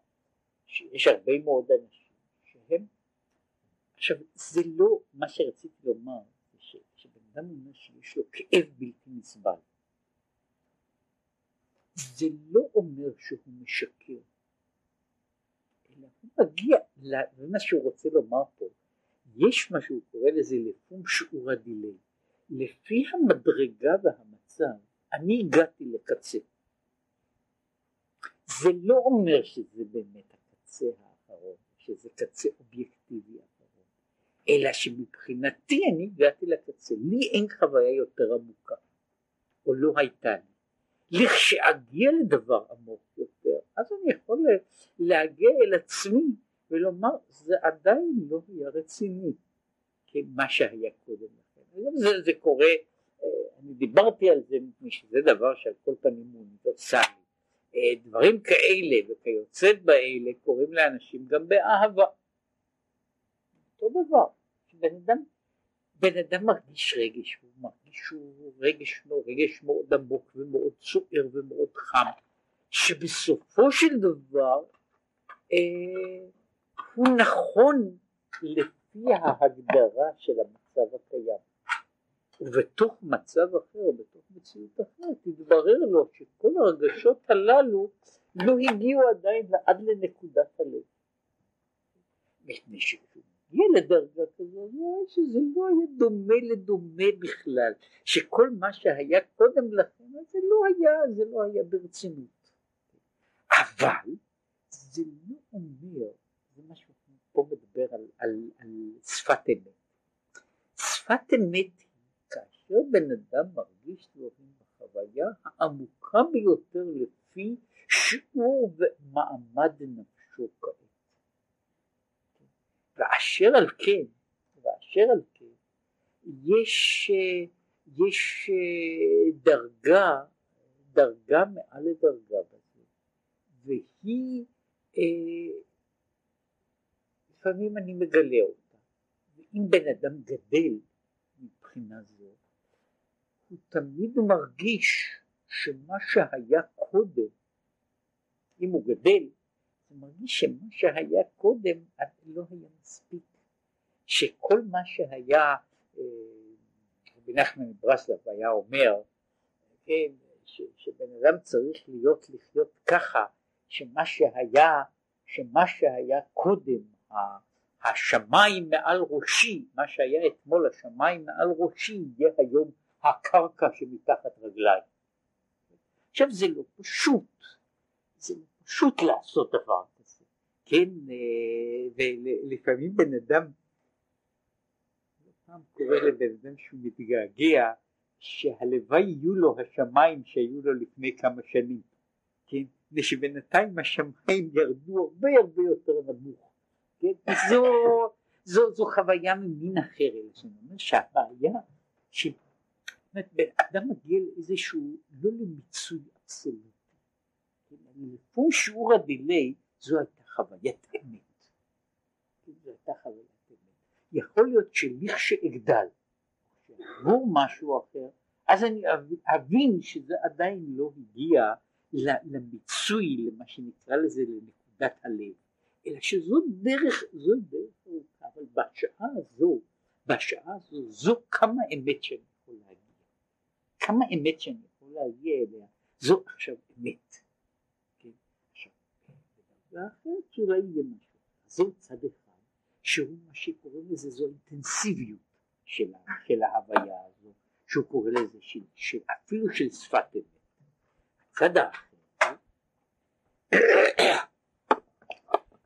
שיש הרבה מאוד אנשים שהם, עכשיו זה לא מה שרציתי לומר, שבן אדם אומר שיש לו כאב בלתי נסבל, זה לא אומר שהוא משקר, אלא הוא מגיע, זה מה שהוא רוצה לומר פה, יש מה שהוא קורא לזה לפום שיעור הדיליי, לפי המדרגה והמצב אני הגעתי לקצה, זה לא אומר שזה באמת הקצה האחרון, שזה קצה אובייקטיבי אחרון, אלא שמבחינתי אני הגעתי לקצה, לי אין חוויה יותר עמוקה, או לא הייתה לי. לכשאגיע לדבר עמוק יותר, אז אני יכול להגיע אל עצמי ולומר זה עדיין לא היה רציני כמה שהיה קודם לכן. זה, זה קורה, אה, אני דיברתי על זה מפני שזה דבר שעל כל פנים הוא אוניברסלי. אה, דברים כאלה וכיוצאת באלה קורים לאנשים גם באהבה. אותו דבר, בן אדם, בן אדם מרגיש רגש, הוא מרגיש שהוא רגש, רגש מאוד עמוק ומאוד סוער ומאוד חם, שבסופו של דבר אה, הוא נכון לפי ההגדרה של המצב הקיים. ובתוך מצב אחר, בתוך מציאות אחרת, התברר לו שכל הרגשות הללו לא הגיעו עדיין עד לנקודת הלב. מפני שהוא הגיע לדרגה כזו, שזה לא היה דומה לדומה בכלל, שכל מה שהיה קודם לכן, זה לא היה, זה לא היה ברצינות. אבל זה לא אומר, זה מה שהוא פה מדבר על, על, על שפת אמת. שפת אמת כאשר בן אדם מרגיש דברים בחוויה העמוקה ביותר לפי שיעור ומעמד נפשו כעת. ואשר על כן, ואשר על כן, יש, יש דרגה, דרגה מעל לדרגה בזה, והיא אה, לפעמים אני מגלה אותה ואם בן אדם גדל מבחינה זו הוא תמיד מרגיש שמה שהיה קודם אם הוא גדל הוא מרגיש שמה שהיה קודם לא היה מספיק. שכל מה שהיה אה, רבי נחמן מברסלב היה אומר כן, שבן אדם צריך להיות לחיות ככה שמה שהיה שמה שהיה קודם השמיים מעל ראשי מה שהיה אתמול השמיים מעל ראשי יהיה היום הקרקע שמתחת רגליים. עכשיו זה לא פשוט. זה לא פשוט לעשות דבר כזה. כן אה, ולפעמים בן אדם פעם קורא לבן אדם שהוא מתגעגע שהלוואי יהיו לו השמיים שהיו לו לפני כמה שנים, כן? מפני שבינתיים השמיים ירדו הרבה הרבה יותר נמוך, כן? זו, זו, זו חוויה ממין אחר, אלא שאני אומר שהבעיה, שאדם מגיע לאיזשהו, לא למיצוי אבסולוטי, כן? לפי שיעור הדיליי זו הייתה חוויית אמת, כן? זו הייתה חוויית יכול להיות שלכשאגדל, עבור משהו אחר, אז אני אבין שזה עדיין לא הגיע למיצוי, למה שנקרא לזה לנקודת הלב, אלא שזו דרך, זו דרך ארוכה, אבל בשעה הזו, בשעה הזו, זו כמה אמת שאני כמה אמת שאני יכול להגיע אליה, זו עכשיו אמת. כן? עכשיו, ואחרת אולי יהיה משהו, זו צד אחד. שהוא מה שקוראים לזה זו אינטנסיביות של, של ההוויה הזו, שהוא קורא לזה של, של, אפילו של שפת אמת. הצד האחר,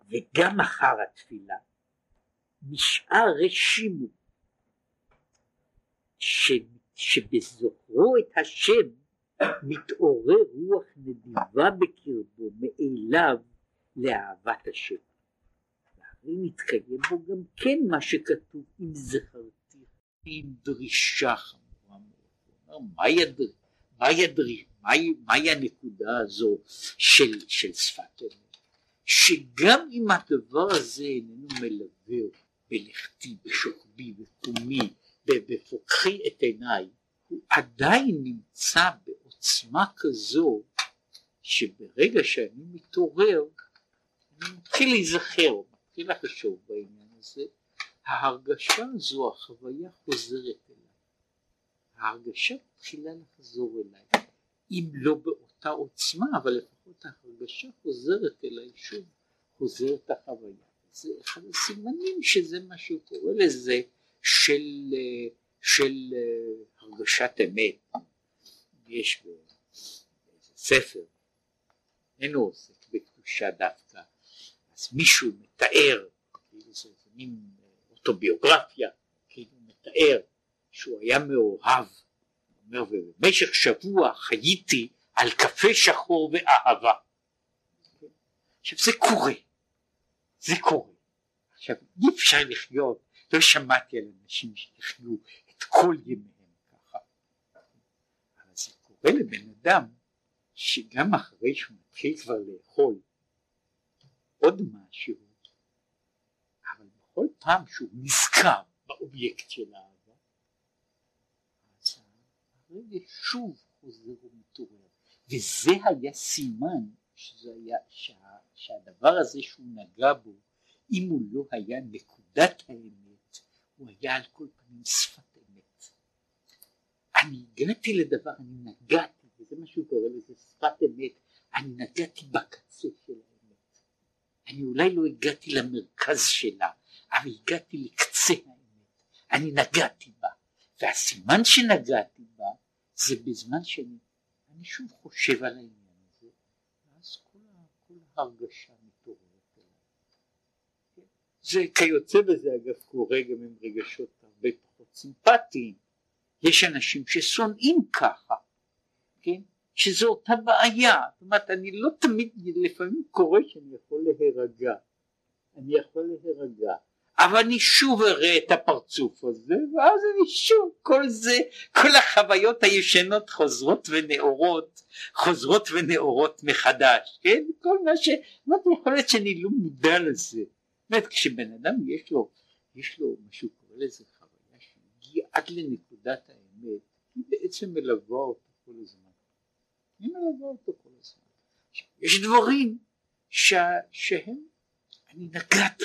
וגם אחר התפילה נשאר רשימו שבזוכרו את השם מתעורר רוח נדיבה בקרבו מאליו לאהבת השם. אם יתקיים בו גם כן מה שכתוב אם זכרתי עם דרישה חמורה מאוד. מהי הנקודה הזו של, של שפת אמת? שגם אם הדבר הזה איננו מלווה בלכתי, בשוכבי, בקומי, בפוקחי את עיניי, הוא עדיין נמצא בעוצמה כזו שברגע שאני מתעורר אני מתחיל להיזכר מתחיל לחשוב בעניין הזה, ההרגשה הזו, החוויה חוזרת אליי. ההרגשה מתחילה לחזור אליי, אם לא באותה עוצמה, אבל לפחות ההרגשה חוזרת אליי שוב, חוזרת החוויה. זה אחד הסימנים שזה מה שהוא קורא לזה של, של הרגשת אמת. יש בספר, אינו עוסק בקדושה דווקא, אז מישהו מתאר, כאילו זה מין אוטוביוגרפיה, כאילו מתאר שהוא היה מאוהב, אומר ובמשך שבוע חייתי על קפה שחור ואהבה. עכשיו זה קורה, זה קורה. עכשיו אי אפשר לחיות, לא שמעתי על אנשים שיחיו את כל ימיהם ככה. אבל זה קורה לבן אדם שגם אחרי שהוא מתחיל כבר לאכול עוד משהו, אבל בכל פעם שהוא נזכר באובייקט של האהבה, אז הרגש שוב חוזר ומתעורר, וזה היה סימן שזה היה, שה, שהדבר הזה שהוא נגע בו, אם הוא לא היה נקודת האמת, הוא היה על כל פנים שפת אמת. אני הגעתי לדבר, אני נגעתי, וזה מה שהוא קורא לזה שפת אמת, אני נגעתי בקצה של האמת. אני אולי לא הגעתי למרכז שלה, אבל הגעתי לקצה האמת, אני נגעתי בה, והסימן שנגעתי בה זה בזמן שאני אני שוב חושב על העניין הזה, ואז כל, כל ההרגשה. כן? זה כיוצא בזה אגב קורה גם עם רגשות הרבה פחות סימפטיים, יש אנשים ששונאים ככה, כן? שזו אותה בעיה, זאת אומרת אני לא תמיד, לפעמים קורה שאני יכול להירגע, אני יכול להירגע, אבל אני שוב אראה את הפרצוף הזה ואז אני שוב כל זה כל החוויות הישנות חוזרות ונאורות חוזרות ונאורות מחדש כן? כל מה ש... יכול להיות שאני לא מודע לזה באמת כשבן אדם יש לו יש לו משהו קורא לזה חוויה שהגיע עד לנקודת האמת היא בעצם מלווה אותו כל הזמן. היא מלווה אותו כל הזמן. יש דברים ש... שהם אני נגעתי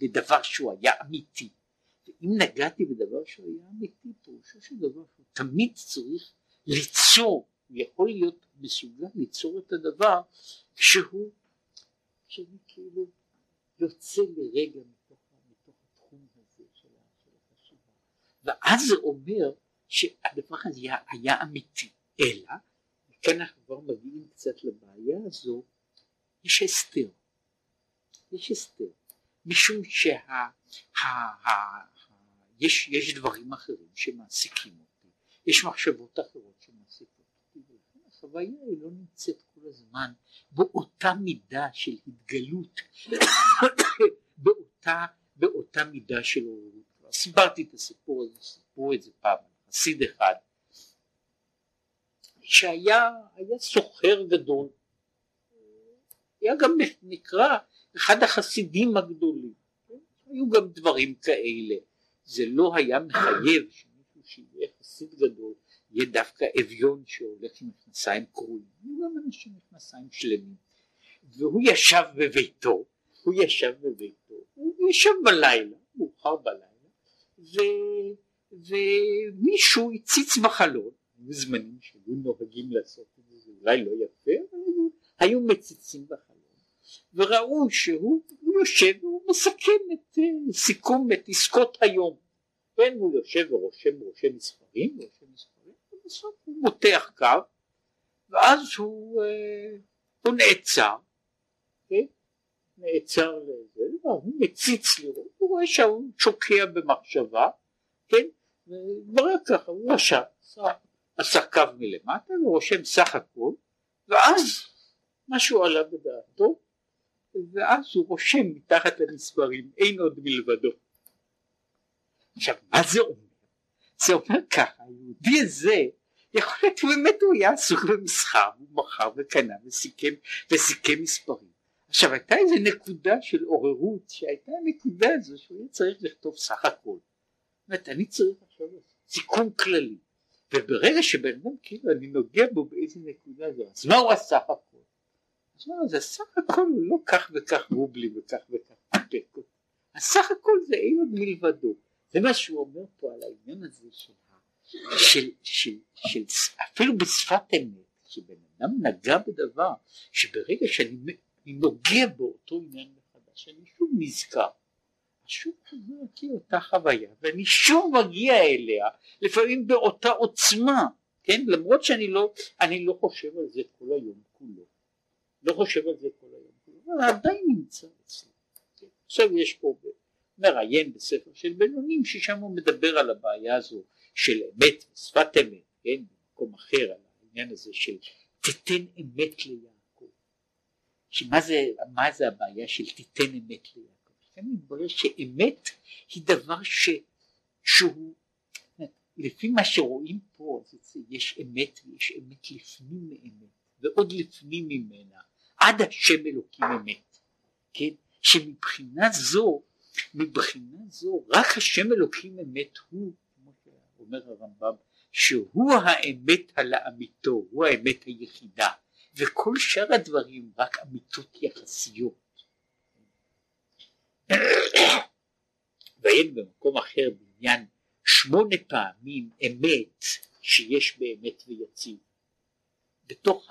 בדבר שהוא היה אמיתי. ואם נגעתי בדבר שהוא היה אמיתי פירושו של דבר שהוא תמיד צריך ליצור הוא יכול להיות מסוגל ליצור את הדבר כשהוא כשאני כאילו יוצא לרגע מתוך, מתוך התחום הזה של, של החשיבה. ואז זה אומר שהדבר הזה היה, היה אמיתי. אלא וכאן אנחנו כבר מגיעים קצת לבעיה הזו יש הסתר. יש הסתר, משום שה... ה, ה, יש, דברים אחרים שמעסיקים אותי, יש מחשבות אחרות שמעסיקות אותי, ולכן החוויה היא לא נמצאת הזמן באותה מידה של התגלות, באותה, באותה מידה של עוררות. סיפרתי את הסיפור הזה, סיפרו את זה פעם, חסיד אחד, שהיה סוחר גדול, היה גם נקרא אחד החסידים הגדולים? היו גם דברים כאלה, זה לא היה מחייב שמישהו שיהיה חסיד גדול יהיה דווקא אביון שהולך עם מכנסיים קרועים, היו גם אנשים מכנסיים שלמים, והוא ישב בביתו, הוא ישב בביתו, הוא ישב בלילה, מאוחר בלילה, ו, ומישהו הציץ בחלון, היו זמנים שהיו נוהגים לעשות את זה, זה אולי לא יפה, אבל היו, היו מציצים בחלון. וראו שהוא יושב והוא מסכם את אה, סיכום את עסקות היום. כן, הוא יושב ורושם רושם מספרים, רושם מספרים, ובסוף הוא מותח קו, ואז הוא, אה, הוא נעצר, כן? נעצר לזה, הוא מציץ לראות, הוא רואה שהוא שוקע במחשבה, כן? ודבר ככה, הוא רשם, עשה קו מלמטה, ורושם סך הכל, ואז משהו עלה בדעתו, ואז הוא רושם מתחת למספרים אין עוד מלבדו. עכשיו מה זה אומר? זה אומר ככה היהודי הזה יכול להיות באמת הוא היה עסוק במסחר הוא מכר וקנה וסיכם וסיכם מספרים עכשיו הייתה איזה נקודה של עוררות שהייתה הנקודה הזו שהוא היה צריך לכתוב סך הכל זאת אני צריך עכשיו סיכום כללי וברגע שבן אדם כאילו אני נוגע בו באיזה נקודה זו אז מה הוא הסך הכל אז לא, זה סך הכל הוא לא כך וכך רובלי וכך וכך. הסך הכל זה אין עוד מלבדו. זה מה שהוא אומר פה על העניין הזה של, של, של, של, אפילו בשפת אמת, שבן אדם נגע בדבר שברגע שאני נוגע באותו עניין מחדש, אני שוב נזכר. שוב חוזר אותי אותה חוויה ואני שוב מגיע אליה לפעמים באותה עוצמה כן למרות שאני לא אני לא חושב על זה כל היום כולו לא חושב על זה כל היום, אבל עדיין נמצא אצלי. כן. עכשיו יש פה מראיין בספר של בינונים ששם הוא מדבר על הבעיה הזו של אמת ושפת אמת, כן, במקום אחר על העניין הזה של תיתן אמת ליעקב. שמה זה, מה זה הבעיה של תיתן אמת ליעקב? כאן מתברר שאמת היא דבר ש, שהוא לפי מה שרואים פה אז יש אמת ויש אמת לפנים מאמת ועוד לפנים ממנה עד השם אלוקים אמת, כן? שמבחינה זו, מבחינה זו רק השם אלוקים אמת הוא, כמו שאומר הרמב"ם, שהוא האמת הלאמיתו, הוא האמת היחידה, וכל שאר הדברים רק אמיתות יחסיות. ואין במקום אחר בעניין שמונה פעמים אמת שיש באמת ויציב. בתוך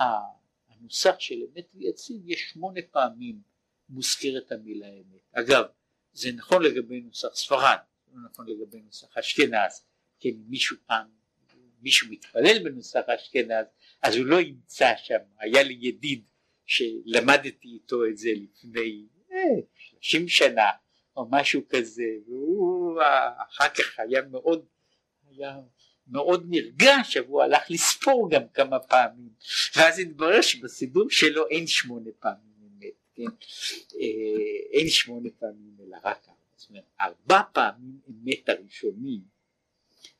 הנוסח של אמת ויציב יש שמונה פעמים מוזכרת המילה אמת. אגב, זה נכון לגבי נוסח ספרד, לא נכון לגבי נוסח אשכנז, כן מישהו פעם, מישהו מתפלל בנוסח אשכנז, אז הוא לא ימצא שם, היה לי ידיד שלמדתי איתו את זה לפני שלושים אה, שנה או משהו כזה, והוא אחר כך היה מאוד, היה מאוד נרגש אבל הוא הלך לספור גם כמה פעמים. ואז התברר שבסידור שלו אין שמונה פעמים כן? אה, אין שמונה פעמים אלא רק ארבע זאת אומרת, ארבע פעמים אמת הראשונים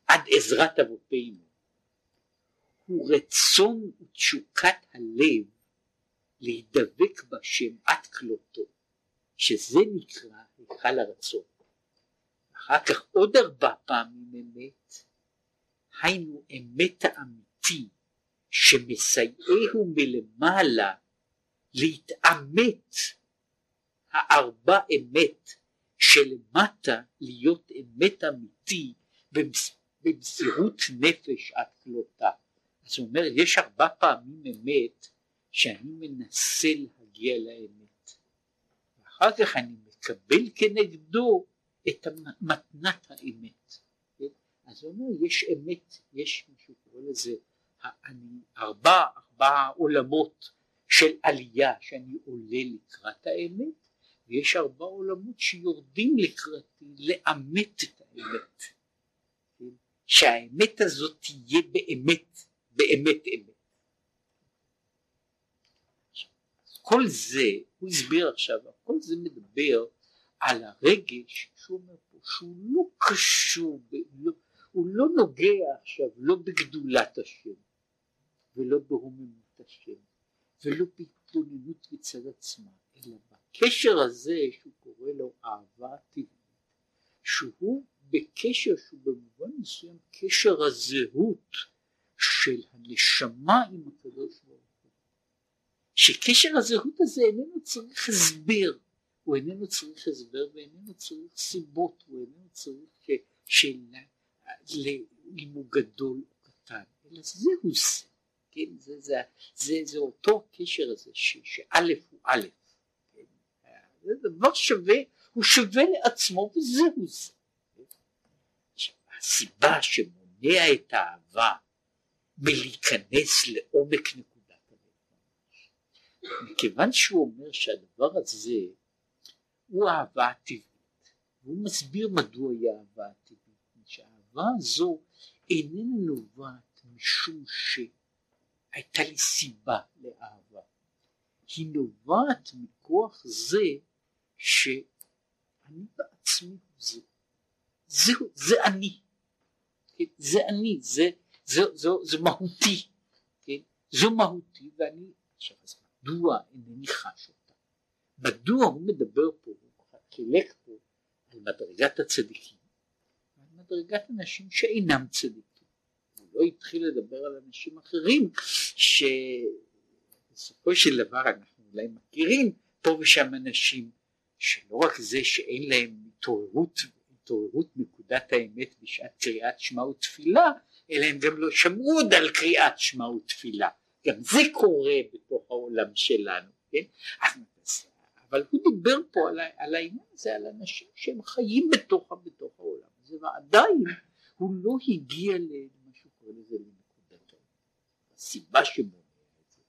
עד עזרת אבותינו הוא רצון ותשוקת הלב להידבק בשם עד כלותו, שזה נקרא היכל הרצון. אחר כך עוד ארבע פעמים אמת, היינו אמת האמיתי שמסייעהו מלמעלה להתעמת הארבע אמת שלמטה להיות אמת אמיתי במסירות נפש עד כלותה. אז הוא אומר יש ארבע פעמים אמת שאני מנסה להגיע לאמת ואחר כך אני מקבל כנגדו את מתנת האמת. אז הוא אומר יש אמת, יש מישהו קורא לזה אני, ארבע, ארבע עולמות של עלייה שאני עולה לקראת האמת ויש ארבע עולמות שיורדים לקראתי לאמת את האמת. שהאמת הזאת תהיה באמת באמת אמת. כל זה הוא הסביר עכשיו כל זה מדבר על הרגש שהוא אומר פה שהוא לא קשור לא, הוא לא נוגע עכשיו לא בגדולת השם ולא ברוממות השם ולא בהתבוננות מצד עצמה אלא בקשר הזה שהוא קורא לו אהבה טבעית שהוא בקשר שהוא במובן מסוים קשר הזהות של הנשמה עם הקדוש ברוך הוא. שקשר הזהות הזה איננו צריך הסבר הוא איננו צריך הסבר ואיננו צריך סיבות הוא איננו צריך ש... של... אם הוא גדול או קטן אלא זהו זה כן זה, זה, זה, זה אותו קשר הזה שא' הוא א' כן? זה דבר שווה הוא שווה לעצמו וזהו זה הסיבה שמונע את האהבה מלהיכנס לעומק נקודת הלב מכיוון שהוא אומר שהדבר הזה הוא אהבה הטבעית והוא מסביר מדוע היא אהבה הטבעית שהאהבה הזו איננה נובעת משום שהייתה לי סיבה לאהבה היא נובעת מכוח זה שאני בעצמי זה זה, זה אני כן? זה אני זה, זה, זה, זה מהותי כן? זו מהותי ואני עכשיו אז מדוע אינני חש אותה מדוע הוא מדבר פה הוא חילק פה על מדרגת הצדיקים מדרגת אנשים שאינם צדיקים. לא התחיל לדבר על אנשים אחרים שבסופו של דבר אנחנו אולי מכירים פה ושם אנשים שלא רק זה שאין להם התעוררות, התעוררות נקודת האמת בשעת קריאת שמע ותפילה, אלא הם גם לא שמעו עוד על קריאת שמע ותפילה. גם זה קורה בתוך העולם שלנו, כן? אבל הוא דיבר פה על, על העניין הזה, על אנשים שהם חיים בתוך, בתוך העולם. זה ועדיין הוא לא הגיע קורא לזה לנקודת הסיבה שמונע את זה.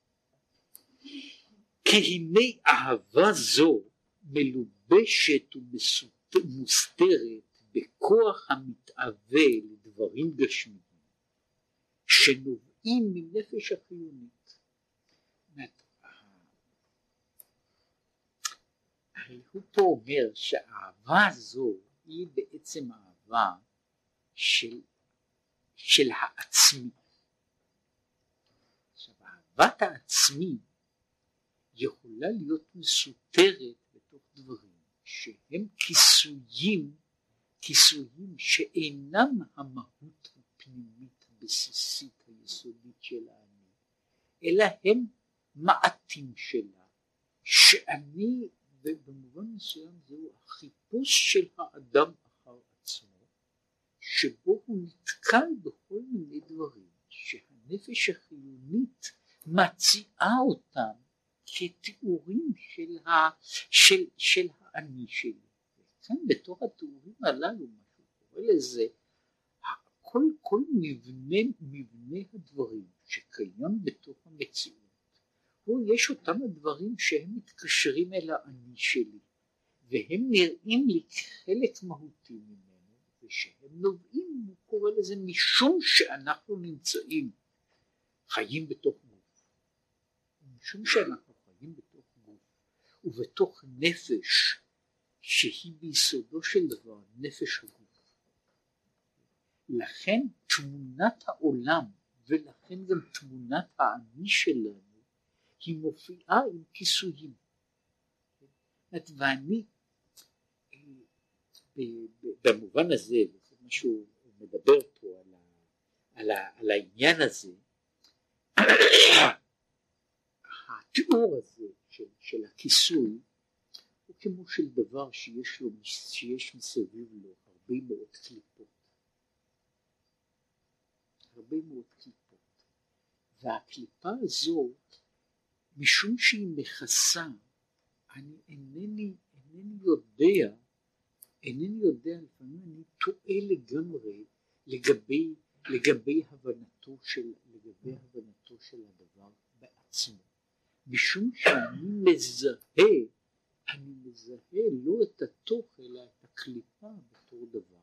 כי הנה אהבה זו מלובשת ומוסתרת בכוח המתאווה לדברים גשמיים שנובעים מנפש החיונית. הוא פה אומר שהאהבה הזו היא בעצם אהבה של, של העצמי. עכשיו אהבת העצמי יכולה להיות מסותרת בתוך דברים שהם כיסויים, כיסויים שאינם המהות הפנימית הבסיסית היסודית של האני, אלא הם מעטים שלה, שאני במובן מסוים זהו החיפוש של האדם שבו הוא נתקל בכל מיני דברים שהנפש החיונית מציעה אותם כתיאורים של, ה, של, של האני שלי. וכאן בתור התיאורים הללו, מה שהוא קורא לזה, כל, כל מבנה, מבנה הדברים שקיים בתוך המציאות, הוא יש אותם הדברים שהם מתקשרים אל האני שלי, והם נראים לי כחלק מהותי ממנו. ושהם נובעים, הוא קורא לזה משום שאנחנו נמצאים חיים בתוך גוף, משום שאנחנו חיים בתוך גוף ובתוך נפש שהיא ביסודו של דבר נפש הגוף. לכן תמונת העולם ולכן גם תמונת האני שלנו היא מופיעה עם כיסויים. ואני במובן הזה, וזה מה שהוא מדבר פה על, ה, על, ה, על העניין הזה, התיאור הזה של, של הכיסוי הוא כמו של דבר שיש, לו, שיש מסביב לו הרבה מאוד קליפות. הרבה מאוד קליפות. והקליפה הזו, משום שהיא מכסה, אני אינני, אינני יודע אינני יודע, לפעמים אני טועה לגמרי לגבי, לגבי הבנתו של, לגבי הבנתו של הדבר בעצמו. משום שאני מזהה, אני מזהה לא את התוך אלא את הקליפה בתור דבר.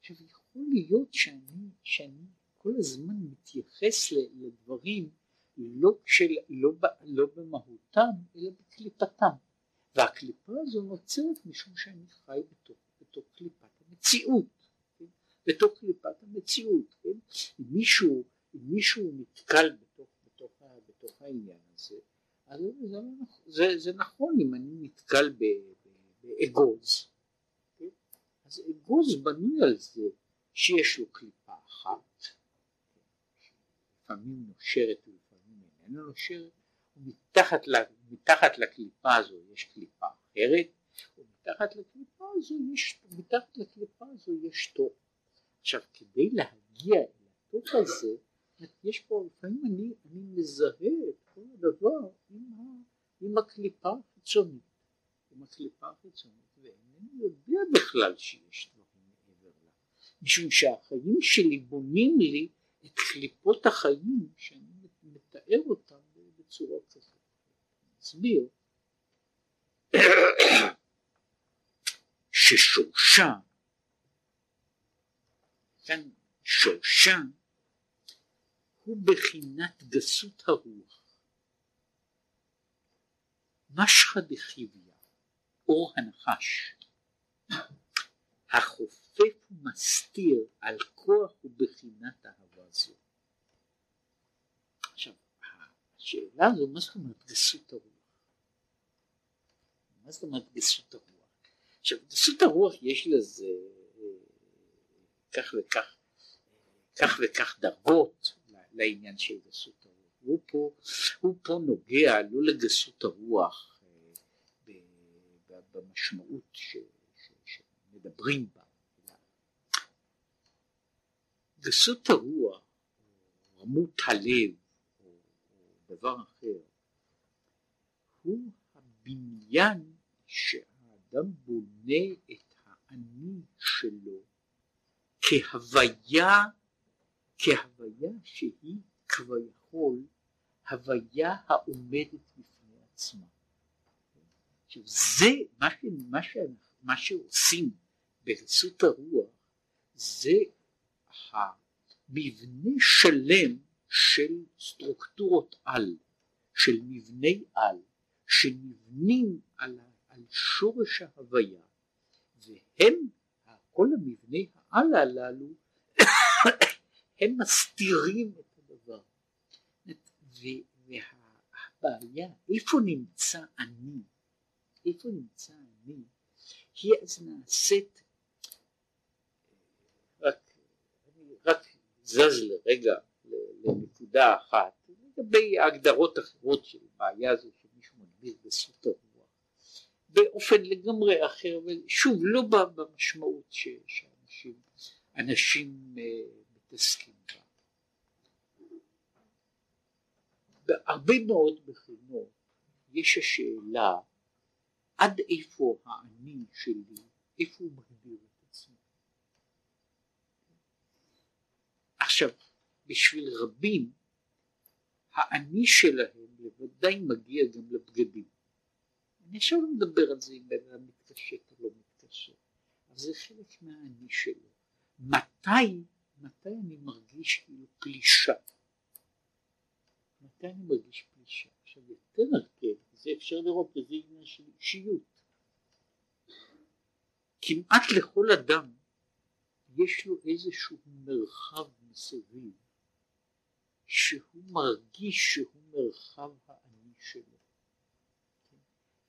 עכשיו יכול להיות שאני, שאני כל הזמן מתייחס לדברים לא, של, לא, לא במהותם אלא בקליפתם. והקליפה הזו נוצרת משום שאני חי בתוך, בתוך קליפת המציאות, כן? בתוך קליפת המציאות, כן? אם מישהו, אם מישהו נתקל בתוך, בתוך, בתוך העניין הזה, אז זה, זה, זה, זה נכון אם אני נתקל באגוז, כן? אז אגוז בנוי על זה שיש לו קליפה אחת, לפעמים נושרת ולפעמים איננה נושרת, ומתחת מתחת לקליפה הזו יש קליפה אחרת, ומתחת לקליפה הזו יש, מתחת לקליפה הזו יש תור. עכשיו כדי להגיע אל התוך הזה, יש פה, לפעמים אני, אני מזהה את כל הדבר עם, ה, עם הקליפה החיצונית, עם הקליפה החיצונית, ואינני יודע בכלל שיש דברים מעבר לה, משום שהחיים שלי בונים לי את קליפות החיים שאני מתאר אותם בצורה כזאת. מסביר ששורשה, כאן שורשה הוא בחינת גסות הרוח. משחא דחיביא, אור הנחש, החופף ומסתיר על כוח ובחינת אהבה זו. השאלה הזו, מה זאת אומרת גסות הרוח? מה זאת אומרת גסות הרוח? עכשיו גסות הרוח יש לזה אה, כך וכך כך וכך דרגות לעניין של גסות הרוח. הוא פה, הוא פה נוגע לא לגסות הרוח אה, במשמעות ש, ש, שמדברים בה. גסות הרוח, רמות הלב, דבר אחר, הוא הבניין שהאדם בונה את האני שלו כהוויה, כהוויה שהיא כביכול הוויה העומדת בפני עצמה. עכשיו זה מה, מה, מה שעושים בגסות הרוח זה המבנה שלם של סטרוקטורות על, של מבני על, שנבנים על, על שורש ההוויה והם, כל המבני העל הללו *coughs* הם מסתירים את הדבר. והבעיה איפה נמצא אני? איפה נמצא אני? היא אז נעשית רק, אני רק זז לרגע לנקודה אחת לגבי הגדרות אחרות של בעיה הזו להסביר בסוף הרוח באופן לגמרי אחר ושוב לא במשמעות שאנשים אנשים אה, מתעסקים בה. בהרבה מאוד בחינות יש השאלה עד איפה האני שלי איפה הוא מגדיר את עצמו? עכשיו בשביל רבים האני שלהם בוודאי מגיע גם לבגדים. אני עכשיו לא מדבר על זה אם בן אדם מתקשט או לא מתקשט, אבל זה חלק מהאני שלו. מתי, מתי אני מרגיש כאילו פלישה? מתי אני מרגיש פלישה? עכשיו יותר הרכב, זה אפשר לראות בזה עניין של אישיות. כמעט לכל אדם יש לו איזשהו מרחב מסביב שהוא מרגיש שהוא מרחב האני שלו.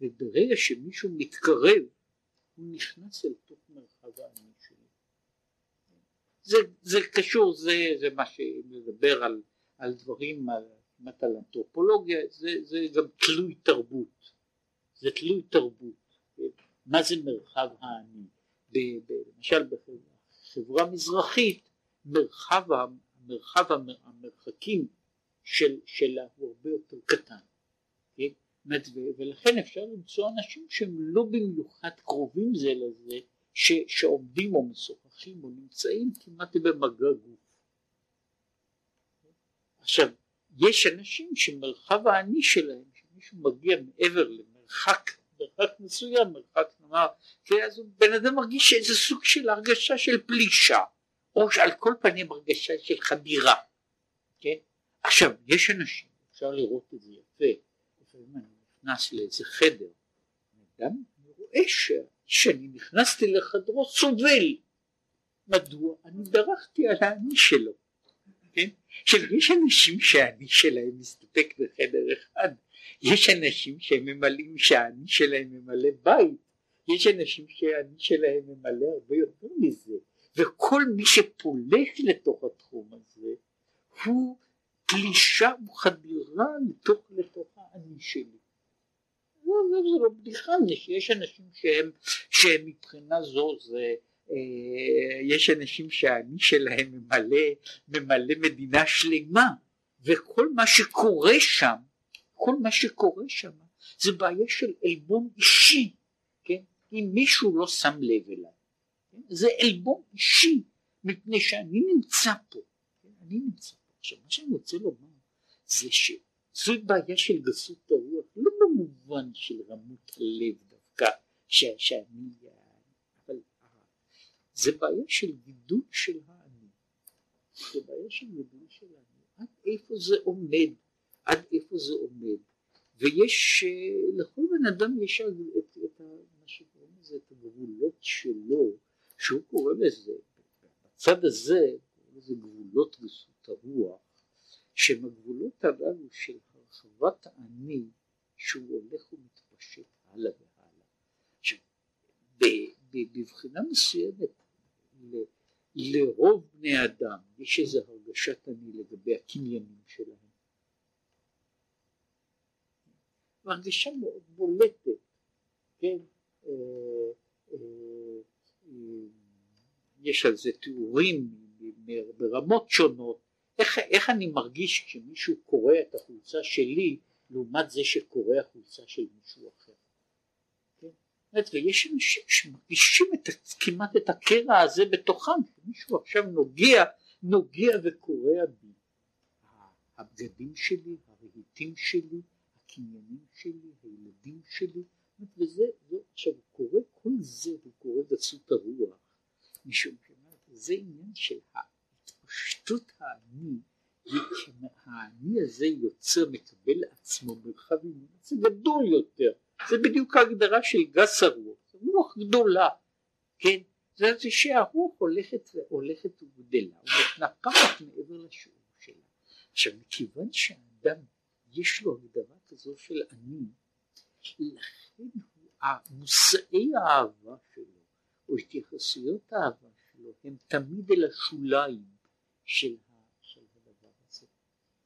וברגע שמישהו מתקרב הוא נכנס אל תוך מרחב האני שלו. זה, זה קשור זה, זה מה שמדבר על, על דברים כמעט על אנתרופולוגיה זה, זה גם תלוי תרבות. זה תלוי תרבות. מה זה מרחב האני למשל בחברה מזרחית מרחב, מרחב המרחקים של, שלה הוא הרבה יותר קטן כן? ולכן אפשר למצוא אנשים שהם לא במיוחד קרובים זה לזה ש, שעומדים או משוחחים או נמצאים כמעט במגע גוף עכשיו יש אנשים שמרחב האני שלהם שמישהו מגיע מעבר למרחק מרחק מסוים מרחק נאמר אז בן אדם מרגיש איזה סוג של הרגשה של פלישה או שעל כל פנים הרגשה של חדירה כן? עכשיו יש אנשים אפשר לראות את זה יפה לפעמים אני נכנס לאיזה חדר אדם רואה שאני נכנסתי לחדרו סובל. מדוע? אני דרכתי על האני שלו כן? עכשיו יש אנשים שהאני שלהם מסתפק בחדר אחד יש אנשים שהם ממלאים שהאני שלהם ממלא בית יש אנשים שהאני שלהם ממלא הרבה יותר מזה וכל מי שפולש לתוך התחום הזה הוא פלישה וחדירה לתוך, לתוך האני שלי לא, לא, זה לא בדיחה, יש אנשים שהם, שהם מבחינה זו זה אה, יש אנשים שהאני שלהם ממלא, ממלא מדינה שלמה וכל מה שקורה שם, כל מה שקורה שם זה בעיה של עלבון אישי, כן? אם מישהו לא שם לב אליי, כן? זה עלבון אישי מפני שאני נמצא פה? אני נמצא פה. עכשיו מה שאני רוצה לומר זה שזו בעיה של גסות הרוח, לא במובן של רמות הלב דווקא, שאני זה בעיה של גידול של האני, זה בעיה של גידול של האני, עד איפה זה עומד, עד איפה זה עומד, ויש, אה, לכל בן אדם יש את, את, את את הגבולות שלו, שהוא קורא לזה, בצד הזה, לזה גבולות גסות הרוח, שהם הגבולות הללו של הרחבת האני, שהוא הולך ומתפשט הלאה והלאה. עכשיו, בבחינה מסוימת לרוב בני אדם יש איזו הרגשת אני לגבי הקניינים שלהם. הרגשה מאוד בולטת, כן, אה, אה, יש על זה תיאורים ברמות שונות, איך, איך אני מרגיש כשמישהו קורא את החולצה שלי לעומת זה שקורא החולצה של מישהו אחר. ויש אנשים שמרגישים את, כמעט את הקרע הזה בתוכם, מישהו עכשיו נוגע, נוגע וקורע בי. הבגדים שלי, הרהיטים שלי, הקניינים שלי, הילדים שלי, וזה, זה, עכשיו הוא קורא כל זה, הוא קורא גסות הרוח, משום שזה עניין של התפשטות האני, האני הזה יוצר, מקבל לעצמו מרחב זה גדול יותר. זה בדיוק ההגדרה של גס הרוח, רוח גדולה, כן? זה זה שהרוח הולכת והולכת וגדלה ומתנפחת מעבר לשיעור שלה. עכשיו מכיוון שהאדם יש לו הגדרה כזו של אני, לכן מושאי האהבה שלו או התייחסויות האהבה שלו הם תמיד אל השוליים של, של הדבר הזה.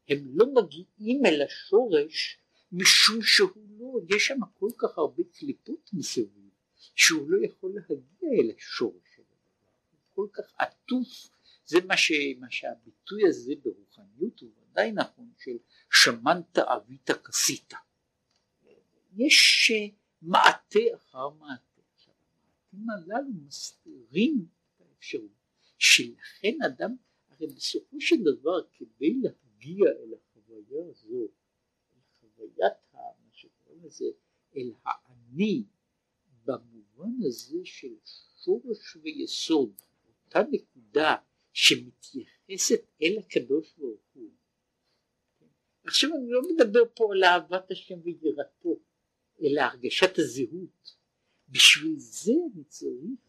הם לא מגיעים אל השורש משום שהוא לא, יש שם כל כך הרבה קליפות מסביב, שהוא לא יכול להגיע אל השורש של הדבר, הוא כל כך עטוף, זה מה, ש, מה שהביטוי הזה ברוחניות הוא ודאי נכון של שמנת אבית כסית. יש מעטה אחר מעטה, המעטים הללו מסתירים את האפשרות שלכן אדם, הרי בסופו של דבר כדי להגיע אל החוויה הזו, אל חוויית הזה אל האני במובן הזה של שורש ויסוד, אותה נקודה שמתייחסת אל הקדוש ברוך הוא. עכשיו אני לא מדבר פה על אהבת השם ויראתו, אלא הרגשת הזהות. בשביל זה אני צריך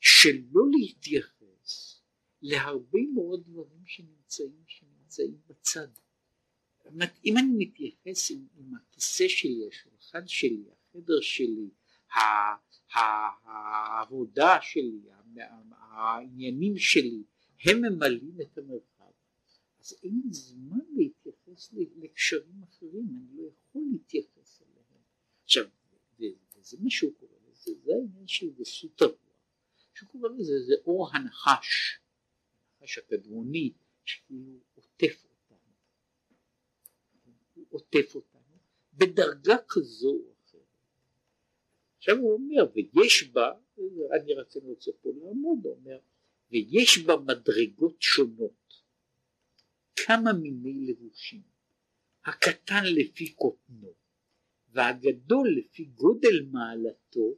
שלא להתייחס להרבה מאוד דברים שנמצאים, שנמצאים בצד. אם אני מתייחס עם, עם הכיסא שלי, השולחן שלי, החדר שלי, העבודה שלי, העניינים שלי, הם ממלאים את המרחב, אז אין זמן להתייחס לקשרים אחרים, אני לא יכול להתייחס אליהם. עכשיו, וזה מה שהוא קורא לזה, זה העניין של גסות הרוח, שהוא קורא לזה, זה אור הנחש, הנחש הקדמוני, שכאילו עוטף אותנו, הוא עוטף אותנו בדרגה כזו או אחרת. עכשיו הוא אומר, ויש בה, אני רוצה רוצה פה לעמוד, הוא אומר, ויש בה מדרגות שונות, כמה מיני לבושים, הקטן לפי קוטנו, והגדול לפי גודל מעלתו,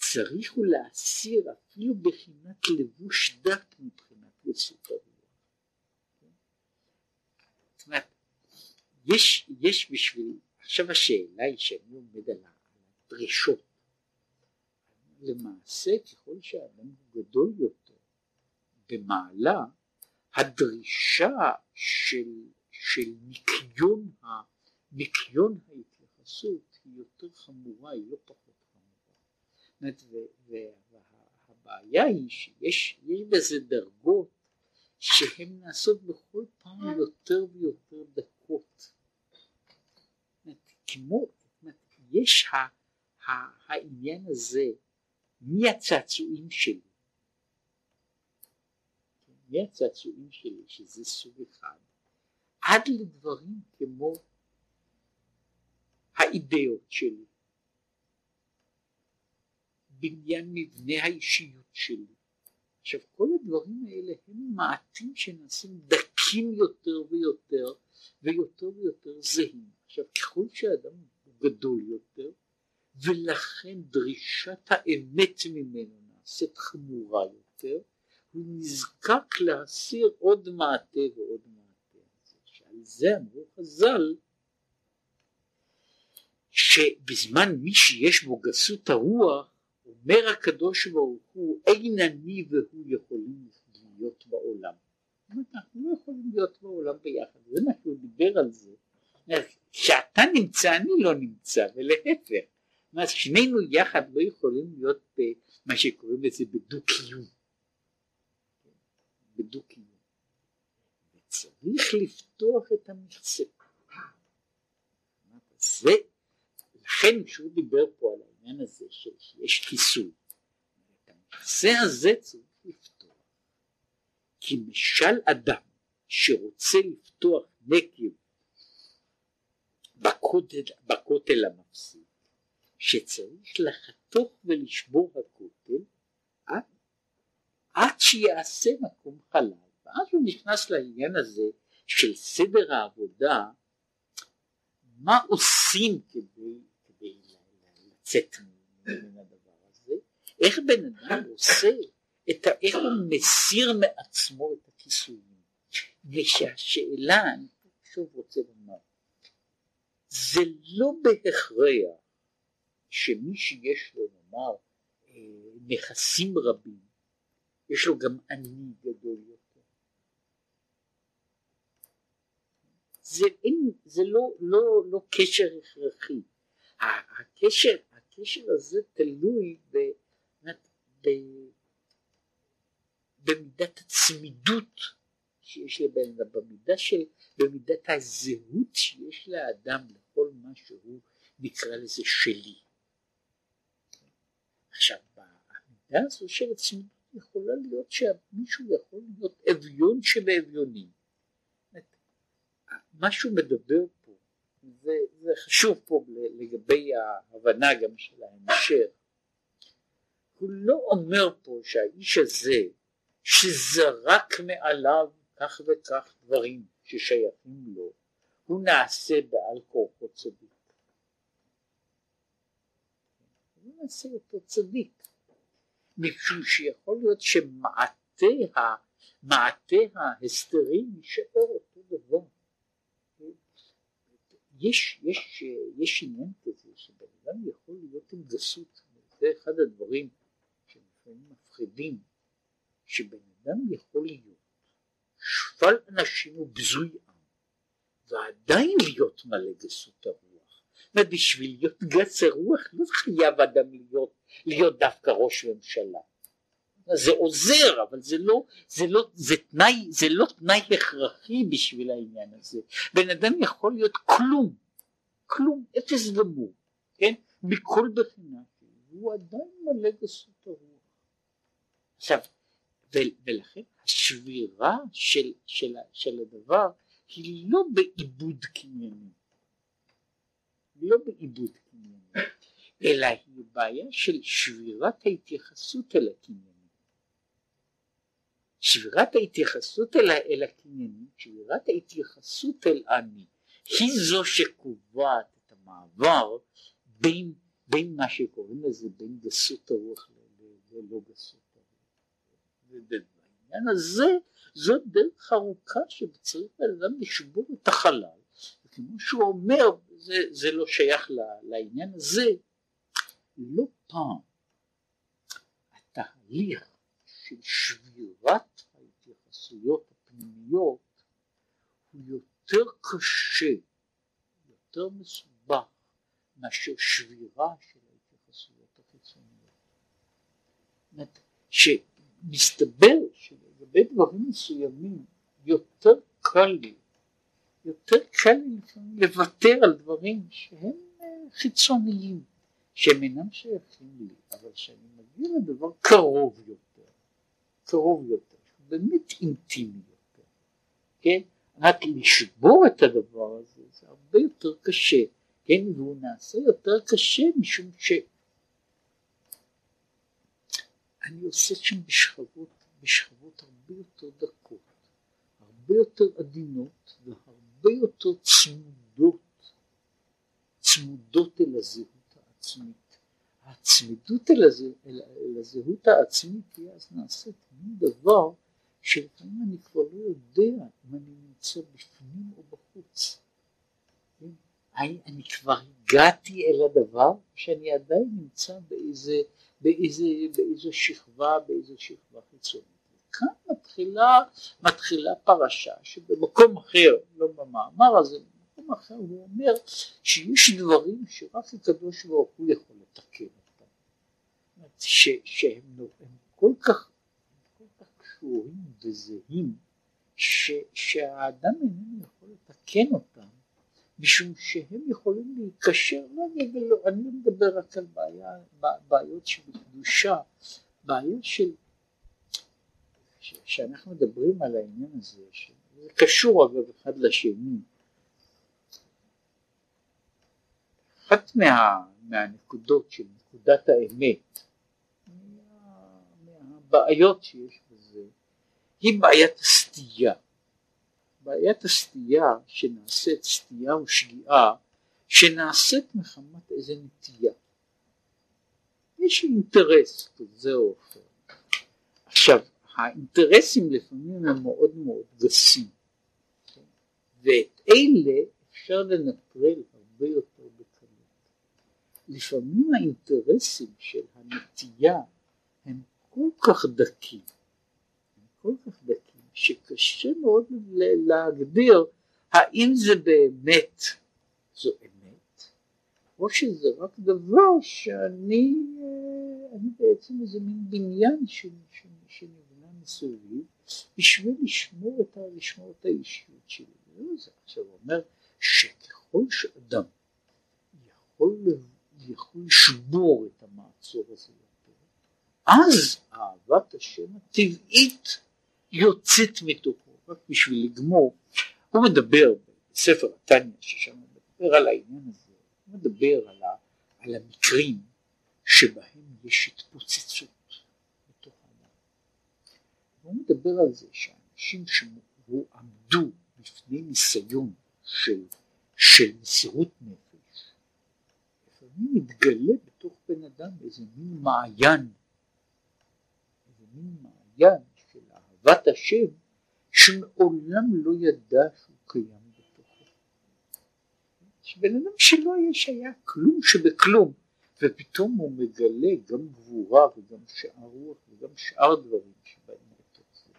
צריך הוא להסיר אפילו בחינת לבוש דת מבחינת גסות הרוח. זאת אומרת, יש, יש בשביל, עכשיו השאלה היא שאני עומד על הדרישות. למעשה ככל שהאדם הוא גדול יותר במעלה, הדרישה של, של ניקיון, ניקיון ההתייחסות היא יותר חמורה, היא לא פחות. והבעיה היא שיש בזה דרגות שהן נעשות בכל פעם יותר ויותר דקות. כמו, יש העניין הזה מי הצעצועים שלי, מי הצעצועים שלי, שזה סוג אחד, עד לדברים כמו האידאות שלי, בניין מבנה האישיות שלי. עכשיו כל הדברים האלה הם מעטים שנעשים דקים יותר ויותר ויותר ויותר זהים. עכשיו ככל שהאדם הוא גדול יותר ולכן דרישת האמת ממנו נעשית חמורה יותר הוא נזקק להסיר עוד מעטה ועוד מעטה. שעל זה אמרו חז"ל שבזמן מי שיש בו גסות הרוח אומר הקדוש ברוך הוא אין אני והוא יכולים להיות בעולם. אנחנו לא יכולים להיות בעולם ביחד, זה מה שהוא דיבר על זה. כשאתה נמצא אני לא נמצא ולהפך. זאת שנינו יחד לא יכולים להיות במה שקוראים לזה בדו קיום. בדו קיום. וצריך לפתוח את המכסה. זה, לכן כשהוא דיבר פה על העניין הזה שיש כיסוי, את המכסה הזה צריך לפתוח. כי משל אדם שרוצה לפתוח נקב בכותל, בכותל המפסיד, שצריך לחתוך ולשבור הכותל עד, עד שיעשה מקום חלל ואז הוא נכנס לעניין הזה של סדר העבודה מה עושים כדי לצאת מן הדבר הזה איך בן אדם עושה ה, איך הוא מסיר מעצמו את הכיסויים ושהשאלה אני שוב רוצה לומר זה לא בהכרח שמי שיש לו נאמר אה, נכסים רבים יש לו גם עני גדול יותר. זה, אין, זה לא, לא, לא קשר הכרחי. הקשר, הקשר הזה תלוי ב, ב, במידת הצמידות שיש לבן אדם, במידה של, במידת הזהות שיש לאדם לכל מה שהוא נקרא לזה שלי. עכשיו בעמידה הזו של הצמידות יכולה להיות שמישהו יכול להיות אביון שבאביונים. מה שהוא מדבר זה, זה חשוב פה לגבי ההבנה גם של ההמשך, הוא לא אומר פה שהאיש הזה שזרק מעליו כך וכך דברים ששייכים לו, הוא נעשה בעל כורחו צדיק. הוא נעשה אותו צדיק. משום שיכול להיות שמעטה ההסתרים יישאר אותו דבר. יש, יש, יש עניין כזה שבן אדם יכול להיות עם גסות, זה אחד הדברים שלפעמים לפעמים מפחידים, שבן אדם יכול להיות שפל אנשים ובזוי עם, ועדיין להיות מלא גסות הרוח. ובשביל להיות גס הרוח לא חייב אדם להיות, להיות דווקא ראש ממשלה. זה עוזר אבל זה לא, זה לא, זה תנאי, זה לא תנאי הכרחי בשביל העניין הזה. בן אדם יכול להיות כלום, כלום, אפס גמור, כן? מכל בחינה, והוא עדיין מלא גסות הרוח. עכשיו, ולכן השבירה של, של, של הדבר היא לא בעיבוד קנייני, לא בעיבוד קנייני, אלא היא בעיה של שבירת ההתייחסות אל הקנייני. שבירת ההתייחסות אל, אל הקנייני, שבירת ההתייחסות אל אני, היא זו שקובעת את המעבר בין, בין מה שקוראים לזה בין גסות הרוח ללא גסות הרוח. ובעניין הזה זאת דרך ארוכה שצריך לאדם לשבור את החלל, וכמו שהוא אומר, זה, זה לא שייך לעניין הזה, לא פעם התהליך של שבירת ההתייחסויות הפנימיות הוא יותר קשה, יותר מסובך מאשר שבירה של ההתייחסויות החיצוניות. שמסתבר שלגבי דברים מסוימים יותר קל לי, יותר קל לי לוותר על דברים שהם אה, חיצוניים, שהם אינם שייכים לי, אבל כשאני מגיע לדבר קרוב יותר, קרוב יותר, באמת אינטימי יותר, כן? רק לשבור את הדבר הזה זה הרבה יותר קשה, כן? והוא נעשה יותר קשה משום. אני עושה שם בשכבות, בשכבות הרבה יותר דקות, הרבה יותר עדינות והרבה יותר צמודות, צמודות אל הזהות העצמית. הצמידות אל, הז... אל, אל הזהות העצמית היא אז נעשית מין דבר שלפעמים אני כבר לא יודע אם אני נמצא בפנים או בחוץ. כן? אני כבר הגעתי אל הדבר שאני עדיין נמצא באיזה, באיזה, באיזו שכבה, באיזו שכבה חיצונית. כאן מתחילה, מתחילה פרשה שבמקום אחר, לא במאמר הזה, במקום אחר הוא אומר שיש דברים שרק הקדוש ברוך הוא יכול לתקן אותם. שהם כל כך קשורים וזהים ש, שהאדם איננו יכול לתקן אותם משום שהם יכולים להיקשר, לא, אני לא מדבר רק על בעיה, בעיות שבקדושה, בעיה של, ש, שאנחנו מדברים על העניין הזה, שזה קשור אגב אחד לשני, אחת מה, מהנקודות של נקודת האמת, מה, מהבעיות שיש היא בעיית הסטייה. בעיית הסטייה שנעשית סטייה או שגיאה שנעשית מחמת איזה נטייה. יש אינטרס כזה או אחר. עכשיו האינטרסים לפעמים הם מאוד מאוד גסים ואת אלה אפשר לנטרל הרבה יותר בקלות. לפעמים האינטרסים של הנטייה הם כל כך דקים כל כך דקים שקשה מאוד להגדיר האם זה באמת זו אמת או שזה רק דבר שאני אני בעצם איזה מין בניין שנבנה מסביב בשביל לשמור את, לשמור את האישיות שלי. זה עכשיו אומר שככל שאדם יכול, יכול לשבור את המעצור הזה יותר, אז אהבת השם הטבעית יוצאת מתוכו, רק בשביל לגמור, הוא מדבר בספר התניא ששם הוא מדבר על העניין הזה, הוא מדבר על, ה, על המקרים שבהם יש התפוצצות בתוך האדם. הוא מדבר על זה שאנשים שעמדו בפני ניסיון של, של מסירות נפש, לפעמים מתגלה בתוך בן אדם איזה מין מעיין, איזה מין מעיין אהבת השם שמעולם לא ידע שהוא קיים בתוכו. שבן אדם שלא היה כלום שבכלום, ופתאום הוא מגלה גם גבורה וגם שאר רוח וגם שאר דברים שבאים בתוך זה.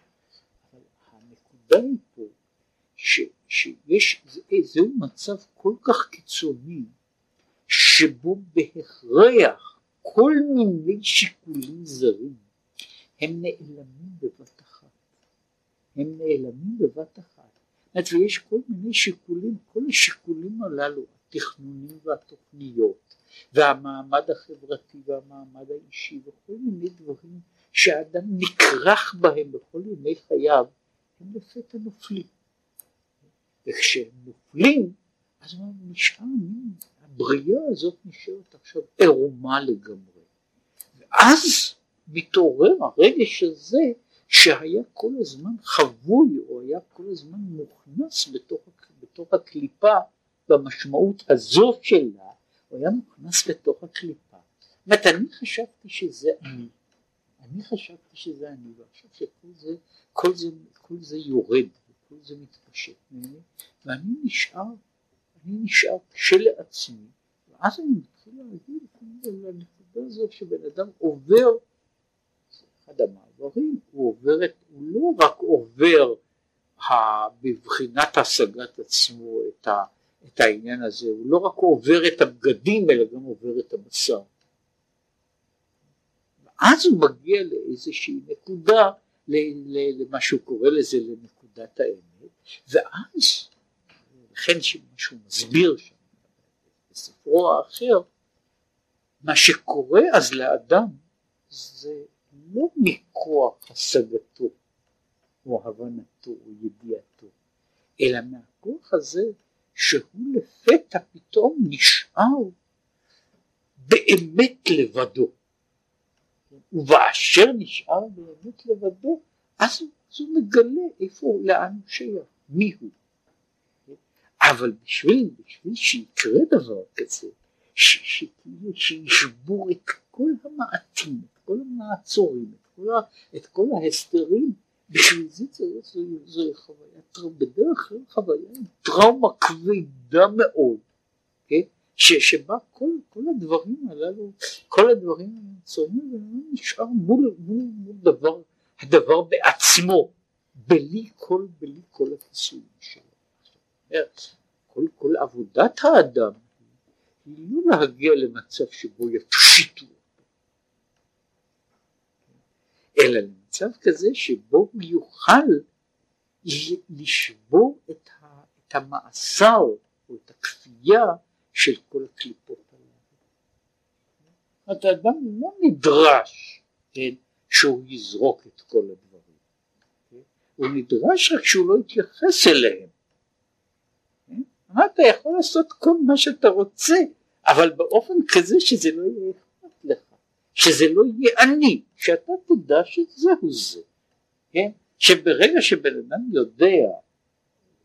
אבל הנקודה היא פה ש, שיש, זה, זהו מצב כל כך קיצוני שבו בהכרח כל מיני שיקולים זרים הם נעלמים בבת אחת. הם נעלמים בבת אחת. זאת ויש כל מיני שיקולים, כל השיקולים הללו, התכנונים והתוכניות, והמעמד החברתי והמעמד האישי וכל מיני דברים שהאדם נכרך בהם בכל ימי חייו, הם לפתע נופלים. וכשהם נופלים, אז נשאר מין, הבריאה הזאת נשארת עכשיו עירומה לגמרי. ואז מתעורר הרגש הזה שהיה כל הזמן חבוי או היה כל הזמן מוכנס בתוך, בתוך הקליפה במשמעות הזו שלה, הוא היה מוכנס בתוך הקליפה. זאת אומרת, אני חשבתי שזה אני, אני חשבתי שזה אני, ועכשיו שכל זה, כל זה, כל זה יורד וכל זה מתפשט ממני, ואני נשאר, אני נשאר כשלעצמי, ואז אני מתחיל להגיד לנקודה הזו שבן אדם עובר אחד המעברים, הוא עובר את, הוא לא רק עובר בבחינת השגת עצמו את, ה, את העניין הזה, הוא לא רק עובר את הבגדים אלא גם עובר את הבשר. ואז הוא מגיע לאיזושהי נקודה, למה שהוא קורא לזה לנקודת האמת, ואז, לכן שהוא מסביר שם בספרו האחר, מה שקורה אז לאדם זה לא מכוח השגתו או הבנתו או ידיעתו, אלא מהכוח הזה שהוא לפתע פתאום נשאר באמת לבדו. ובאשר נשאר באמת לבדו, אז, הוא מגלה איפה, לאן הוא שייך, מי הוא. אבל בשביל, בשביל שיקרה דבר כזה, שישבור את כל המעטים, כל המעצורים, את כל, את כל ההסתרים, בשביל זה צריך, זו, זו חוויה, בדרך כלל חוויה עם טראומה כבדה מאוד, כן? ש, שבה כל, כל הדברים הללו, כל הדברים המעצורים נשאר מול, מול, מול דבר, הדבר בעצמו, בלי כל, בלי כל הכיסויים שלו. כל, כל עבודת האדם היא לא להגיע למצב שבו יפשיטו אלא למצב כזה שבו הוא יוכל לשבור את, ה, את המאסר או את הכפייה של כל הקליפות הללו. האדם לא נדרש כן, שהוא יזרוק את כל הדברים, כן? הוא נדרש רק שהוא לא יתייחס אליהם. כן? אתה יכול לעשות כל מה שאתה רוצה, אבל באופן כזה שזה לא יהיה שזה לא יהיה אני, שאתה תדע שזהו זה, כן? שברגע שבן אדם יודע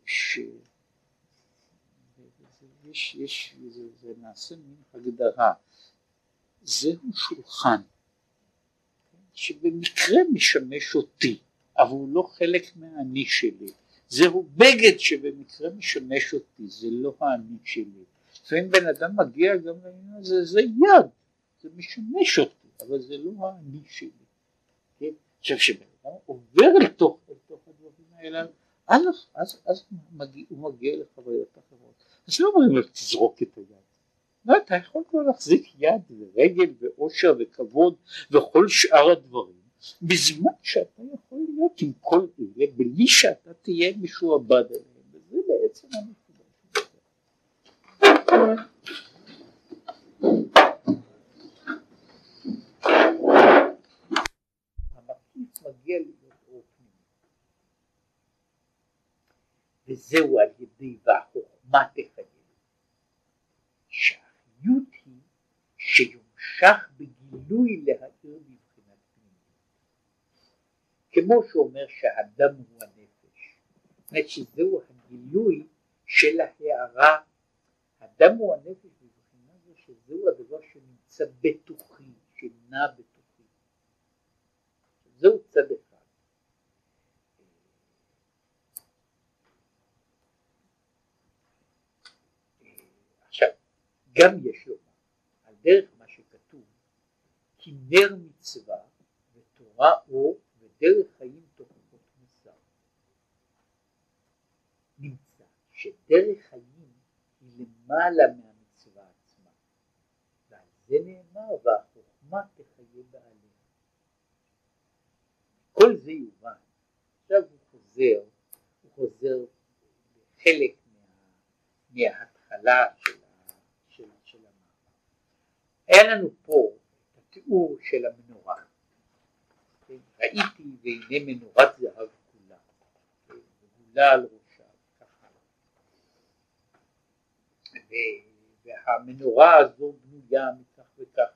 ש... יש, יש, זה, זה נעשה מין הגדרה, זהו שולחן שבמקרה משמש אותי, אבל הוא לא חלק מהאני שלי, זהו בגד שבמקרה משמש אותי, זה לא האני שלי. לפעמים בן אדם מגיע גם לעניין הזה, זה יד, זה משמש אותי, אבל זה לא האני שלי. כן? עכשיו כשבן אדם עובר לתוך, לתוך הדברים האלה, אז, אז, אז מגיע, הוא מגיע לחוויות אחרות. אז לא אומרים לו תזרוק את היד. לא, אתה יכול כבר להחזיק יד ורגל ואושר וכבוד וכל שאר הדברים, בזמן שאתה יכול להיות עם כל אלה בלי שאתה תהיה משועבד עליהם, וזה בעצם הנקודה. מגיע להיות אור פנימי. וזהו על ידי והחוכמה תחייב. שהחיות היא שיומשך בגילוי להאיר בבחינת פנימיות. כמו שאומר שהדם הוא הנפש. זאת אומרת שזהו הגילוי של ההערה. הדם הוא הנפש בבחינה זו שזהו הדבר שנמצא בתוכי, שנע בתוכי. זהו צד אחד. עכשיו, גם יש לומר, על דרך מה שכתוב כי נר מצווה ותורה אור ודרך חיים תוכחות מוסר. נמצא שדרך חיים היא למעלה מהמצווה עצמה ועל זה נאמר כל זה יובן, עכשיו הוא חוזר, הוא חוזר חלק מה, מההתחלה של, של, של המאמר. היה לנו פה התיאור של המנורה. ראיתי והנה מנורת זהב כולה, וגולה על ראשה, ככה. והמנורה הזו בנויה מכך וכך,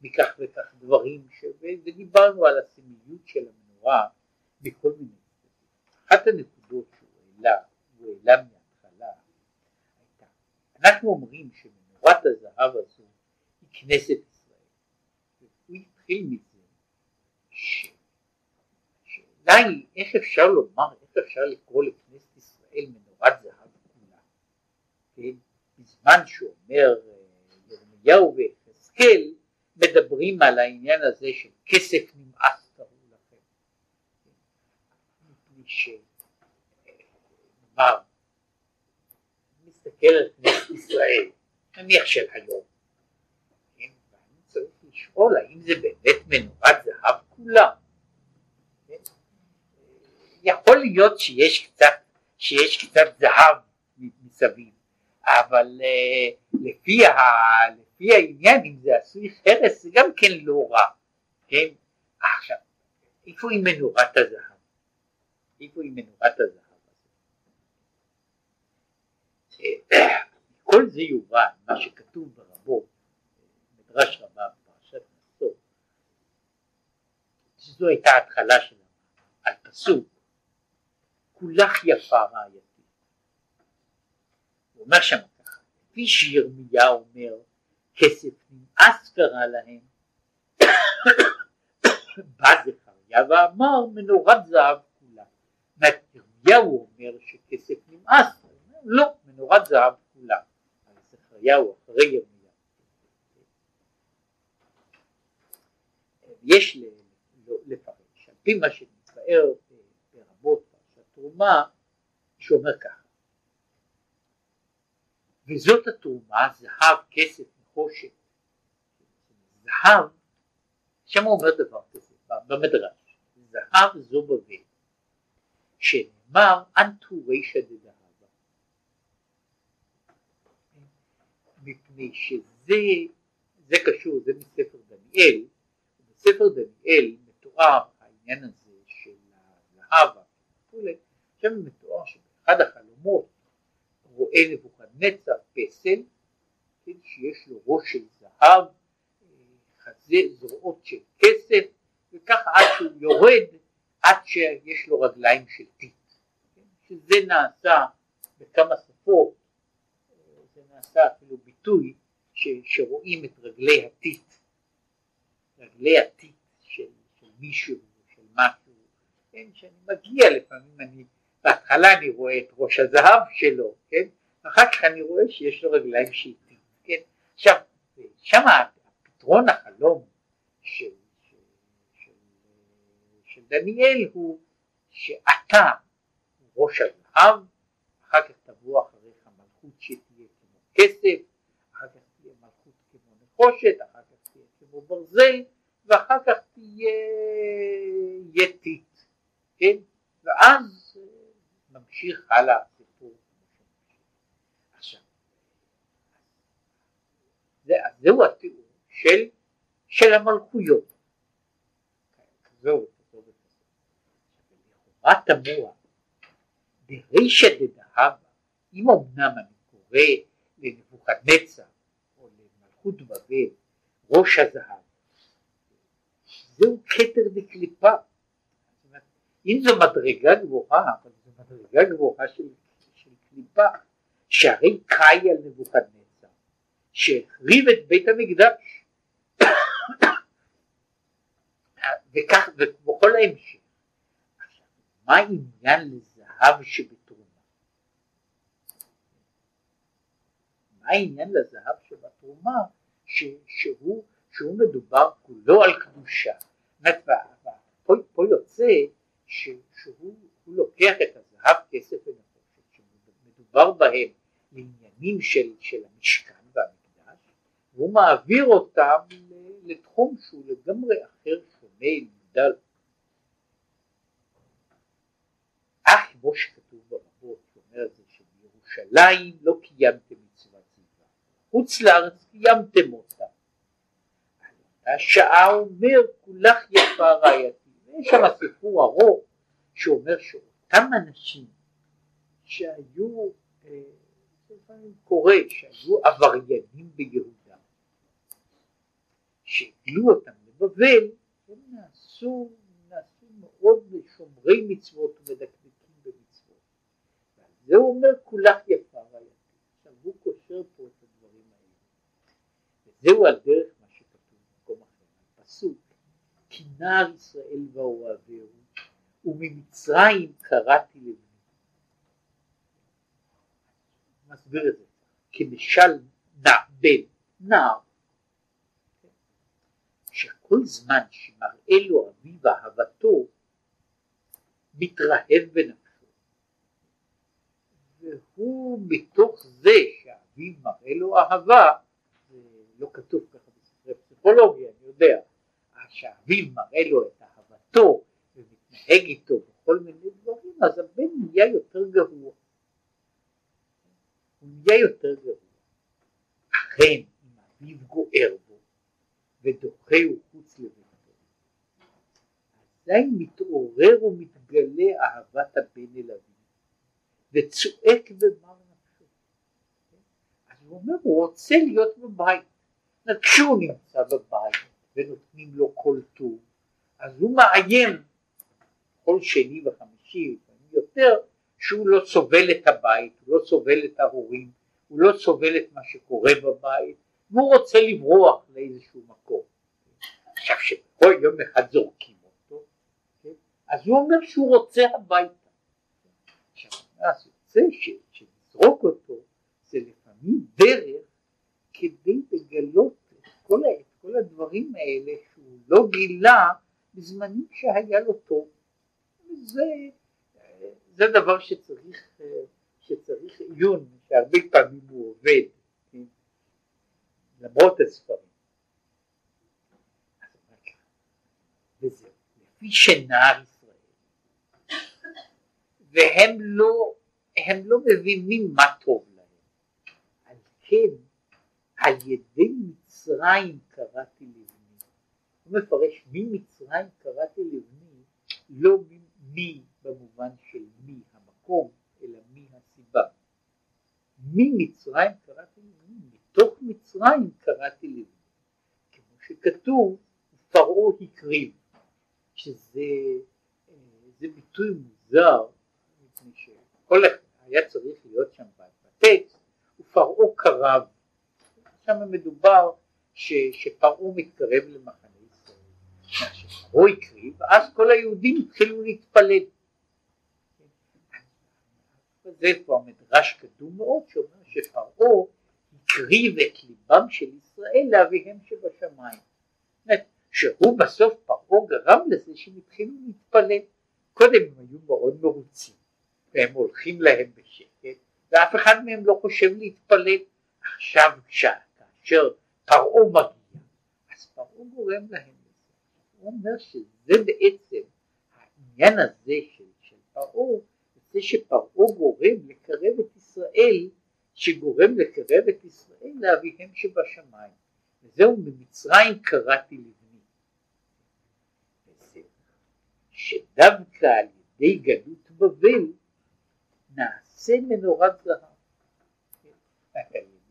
מכך וכך דברים, ש... ודיברנו על הסמליות של המנורה בכל מיני אחת הנקודות שהוא העלה, הוא העלה מההתחלה, הייתה, אנחנו אומרים שמנורת הזהב הזו היא כנסת ישראל, והוא התחיל מזה שהשאלה היא איך אפשר לומר, איך אפשר לקרוא לכנסת ישראל מנורת זהב כולה, כן, בזמן שאומר אה, ירמיהו ויחזקאל מדברים על העניין הזה של כסף נמאס קראו לכם, מפני ש... נאמר, מסתכל על כנסת ישראל, נניח של היום, כן, ואני צריך לשאול האם זה באמת מנורת זהב כולה. כן? יכול להיות שיש קצת, שיש קצת זהב מסביב, אבל uh, לפי, ה, לפי העניין אם זה עשוי חרס זה גם כן לא רע, כן? עכשיו, איפה היא מנורת הזהב? איפה היא מנורת הזהב? כל זה יובן, מה שכתוב ברבות, מדרש רבה בפרשת נשוא, שזו הייתה ההתחלה שלנו, על פסוק, כולך יפה רעייתי. הוא אומר שם ככה, כפי שירמיה אומר, כסף נמאס קרא להם, *coughs* בא זכריה ואמר מנורת זהב כולה. ירמיהו אומר שכסף נמאס, לא, מנורת זהב כולה. על זכריהו אחרי ירמיה. יש לפרש, על פי מה שמתבאר ברבות פרשת תרומה, שאומר ככה, וזאת התרומה, זהב, כסף, נחושת. זהב, שם הוא אומר דבר כזה, במדרש, זהב זו בבל, שנאמר אנטו רישא דדהבה. מפני שזה, זה קשור, זה מספר דניאל, בספר דניאל מתואר העניין הזה של הזהב וכולי, שם מתואר שבאחד החלומות רואה נבוכדנצר פסל, כן, שיש לו ראש של זהב, חזה, זרועות של כסף, וככה עד שהוא יורד, עד שיש לו רגליים של טיט, שזה נעשה בכמה שפות נעשה אפילו ביטוי ש, שרואים את רגלי הטיט, רגלי הטיט של, של מישהו, של משהו, כן, שאני מגיע לפעמים, אני, בהתחלה אני רואה את ראש הזהב שלו, כן, אחר כך אני רואה שיש לו רגליים של טיט, כן, עכשיו, שם הפתרון החלום של דניאל הוא שאתה ראש הזהב, אחר כך תבוא אחריך מלכות שתהיה כסף, אחר כך תהיה מלכות כמו נחושת, אחר כך תהיה כמו ברזל, ואחר כך תהיה יתית, כן? ואז ממשיך הלאה הסיפור. עכשיו, זה, זהו התיאור של, של המלכויות. זהו, לכאורה תמוה, ברישא דדהבה, אם אמנם אני קורא לנבוכדנצר או למלכות בבל, ראש הזהב, זהו כתר דקליפה. אם זו מדרגה גבוהה, אבל זו מדרגה גבוהה של, של קליפה, שהרי קאי על נבוכדנצר, שהחריב את בית המקדש, *coughs* וכך, ובכל ההמשך. מה העניין לזהב שבתרומה? מה העניין לזהב שבתרומה ש, שהוא, שהוא מדובר כולו על קדושה. פה, פה יוצא ש, שהוא לוקח את הזהב, כסף ונחושת שמדובר בהם לעניינים של, של המשכן והמקדש והוא מעביר אותם לתחום שהוא לגמרי אחר, שונה, נבדל. אך כמו שכתוב ברבות, שאומר את זה שבירושלים לא קיימתם מצוות זיווה, חוץ לארץ קיימתם אותה. השעה אומר כולך יפה רעייתי, יש שם סיפור ארוך שאומר שאותם אנשים שהיו, אה, לפעמים קורה, שהיו עבריינים ביהודה, שהגלו אותם לבבל, הם נעשו, נעשו מאוד שומרי מצוות במצוות. ועל זה הוא אומר כולך יפה רעייתי. עכשיו הוא קושר פה את הדברים האלה. וזהו על דרך מה שכתוב במקום אחר, הפסוק כי נער ישראל ואוהביהו וממצרים קראתי לבני. מסביר את זה, כמשל בן, נער, שכל זמן שמראה לו אביו אהבתו, מתרהב בנפשו, והוא מתוך זה שאביו מראה לו אהבה, לא כתוב ככה בספרי פסיכולוגיה, אני יודע, שאביו מראה לו את אהבתו ומתנהג איתו בכל מיני דברים, אז הבן נהיה יותר גרוע. הוא נהיה יותר גרוע. אכן, אם אביו גוער בו ודוחהו חוץ לביתו, אזי מתעורר ומתגלה אהבת הבן אל אביו, וצועק במר נפשו. אז הוא אומר, הוא רוצה להיות בבית. כשהוא נמצא בבית ונותנים לו כל טוב, אז הוא מאיים כל שני וחמישי, לפעמים יותר, שהוא לא סובל את הבית, הוא לא סובל את ההורים, הוא לא סובל את מה שקורה בבית, והוא רוצה לברוח לאיזשהו מקום. עכשיו שכל יום אחד זורקים אותו, כן? אז הוא אומר שהוא רוצה הביתה. אז יוצא שלזרוק אותו זה לפעמים דרך כדי לגלות את כל, את כל הדברים האלה שהוא לא גילה בזמנים שהיה לו טוב. זה, זה דבר שצריך, שצריך עיון, שהרבה פעמים הוא עובד, כן? למרות הספרים. וזהו, לפי שנער והם לא, הם לא מבינים מה טוב להם, על כן על ידי מצרים קראתי לבני, הוא מפרש ממצרים קראתי לבני לא מי במובן של מי המקום, אלא מי הסיבה. ממצרים קראתי לבני, מתוך מצרים קראתי לבני. כמו שכתוב, פרעה הקריב, שזה אה, ביטוי מוזר, שכל היה צריך להיות שם בטקסט, ופרעה קרב. שם מדובר ש, שפרעה מתקרב למחנה ישראל. הוא הקריב, ואז כל היהודים התחילו להתפלל. זה כבר מדרש קדום מאוד שאומר שפרעה הקריב את ליבם של ישראל לאביהם שבשמיים. שהוא בסוף פרעה גרם לזה שהם התחילו להתפלל. קודם הם היו מאוד מרוצים והם הולכים להם בשקט ואף אחד מהם לא חושב להתפלל. עכשיו כאשר פרעה מגיע אז פרעה גורם להם הוא אומר שזה בעצם העניין הזה של, של פרעה, זה שפרעה גורם לקרב את ישראל, שגורם לקרב את ישראל לאביהם שבשמיים. וזהו ממצרים קראתי לבני. שדווקא על ידי גלות בבל נעשה מנורת זהב. על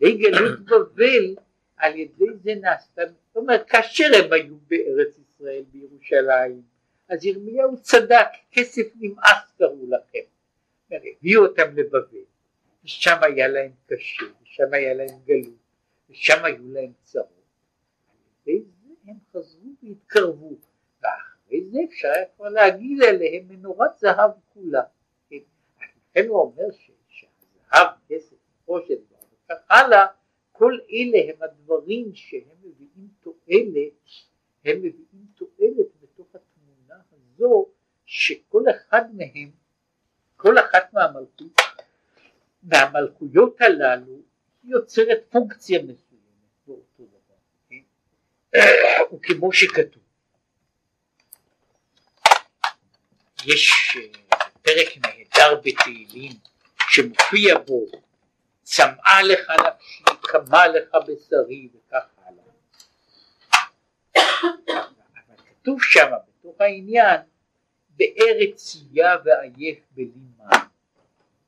ידי גלות בבל, על ידי זה נעשתה, זאת אומרת כאשר הם היו בארץ ישראל בירושלים, אז ירמיהו צדק, כסף נמאס קראו לכם. הביאו אותם לבבל, ושם היה להם קשה, ושם היה להם גלות, ושם היו להם צרות. על ידי זה הם חזרו והתקרבו, ואחרי זה אפשר היה כבר להגיד עליהם מנורת זהב כולה. לכן הוא אומר שהזהב, כסף, חושן וכך הלאה, כל אלה הם הדברים שהם מביאים תועלת, הם מביאים תועלת בתוך התמונה הזו שכל אחד מהם, כל אחת מהמלכות, מהמלכויות הללו יוצרת פונקציה מסוימת באותו דבר, כן? *coughs* וכמו שכתוב יש אה, פרק נהדר בתהילים שמופיע בו צמאה לך נפשי, קמה לך בשרי וכך הלאה. אבל כתוב שם בתוך העניין בארץ צייה ועייף בלי מים.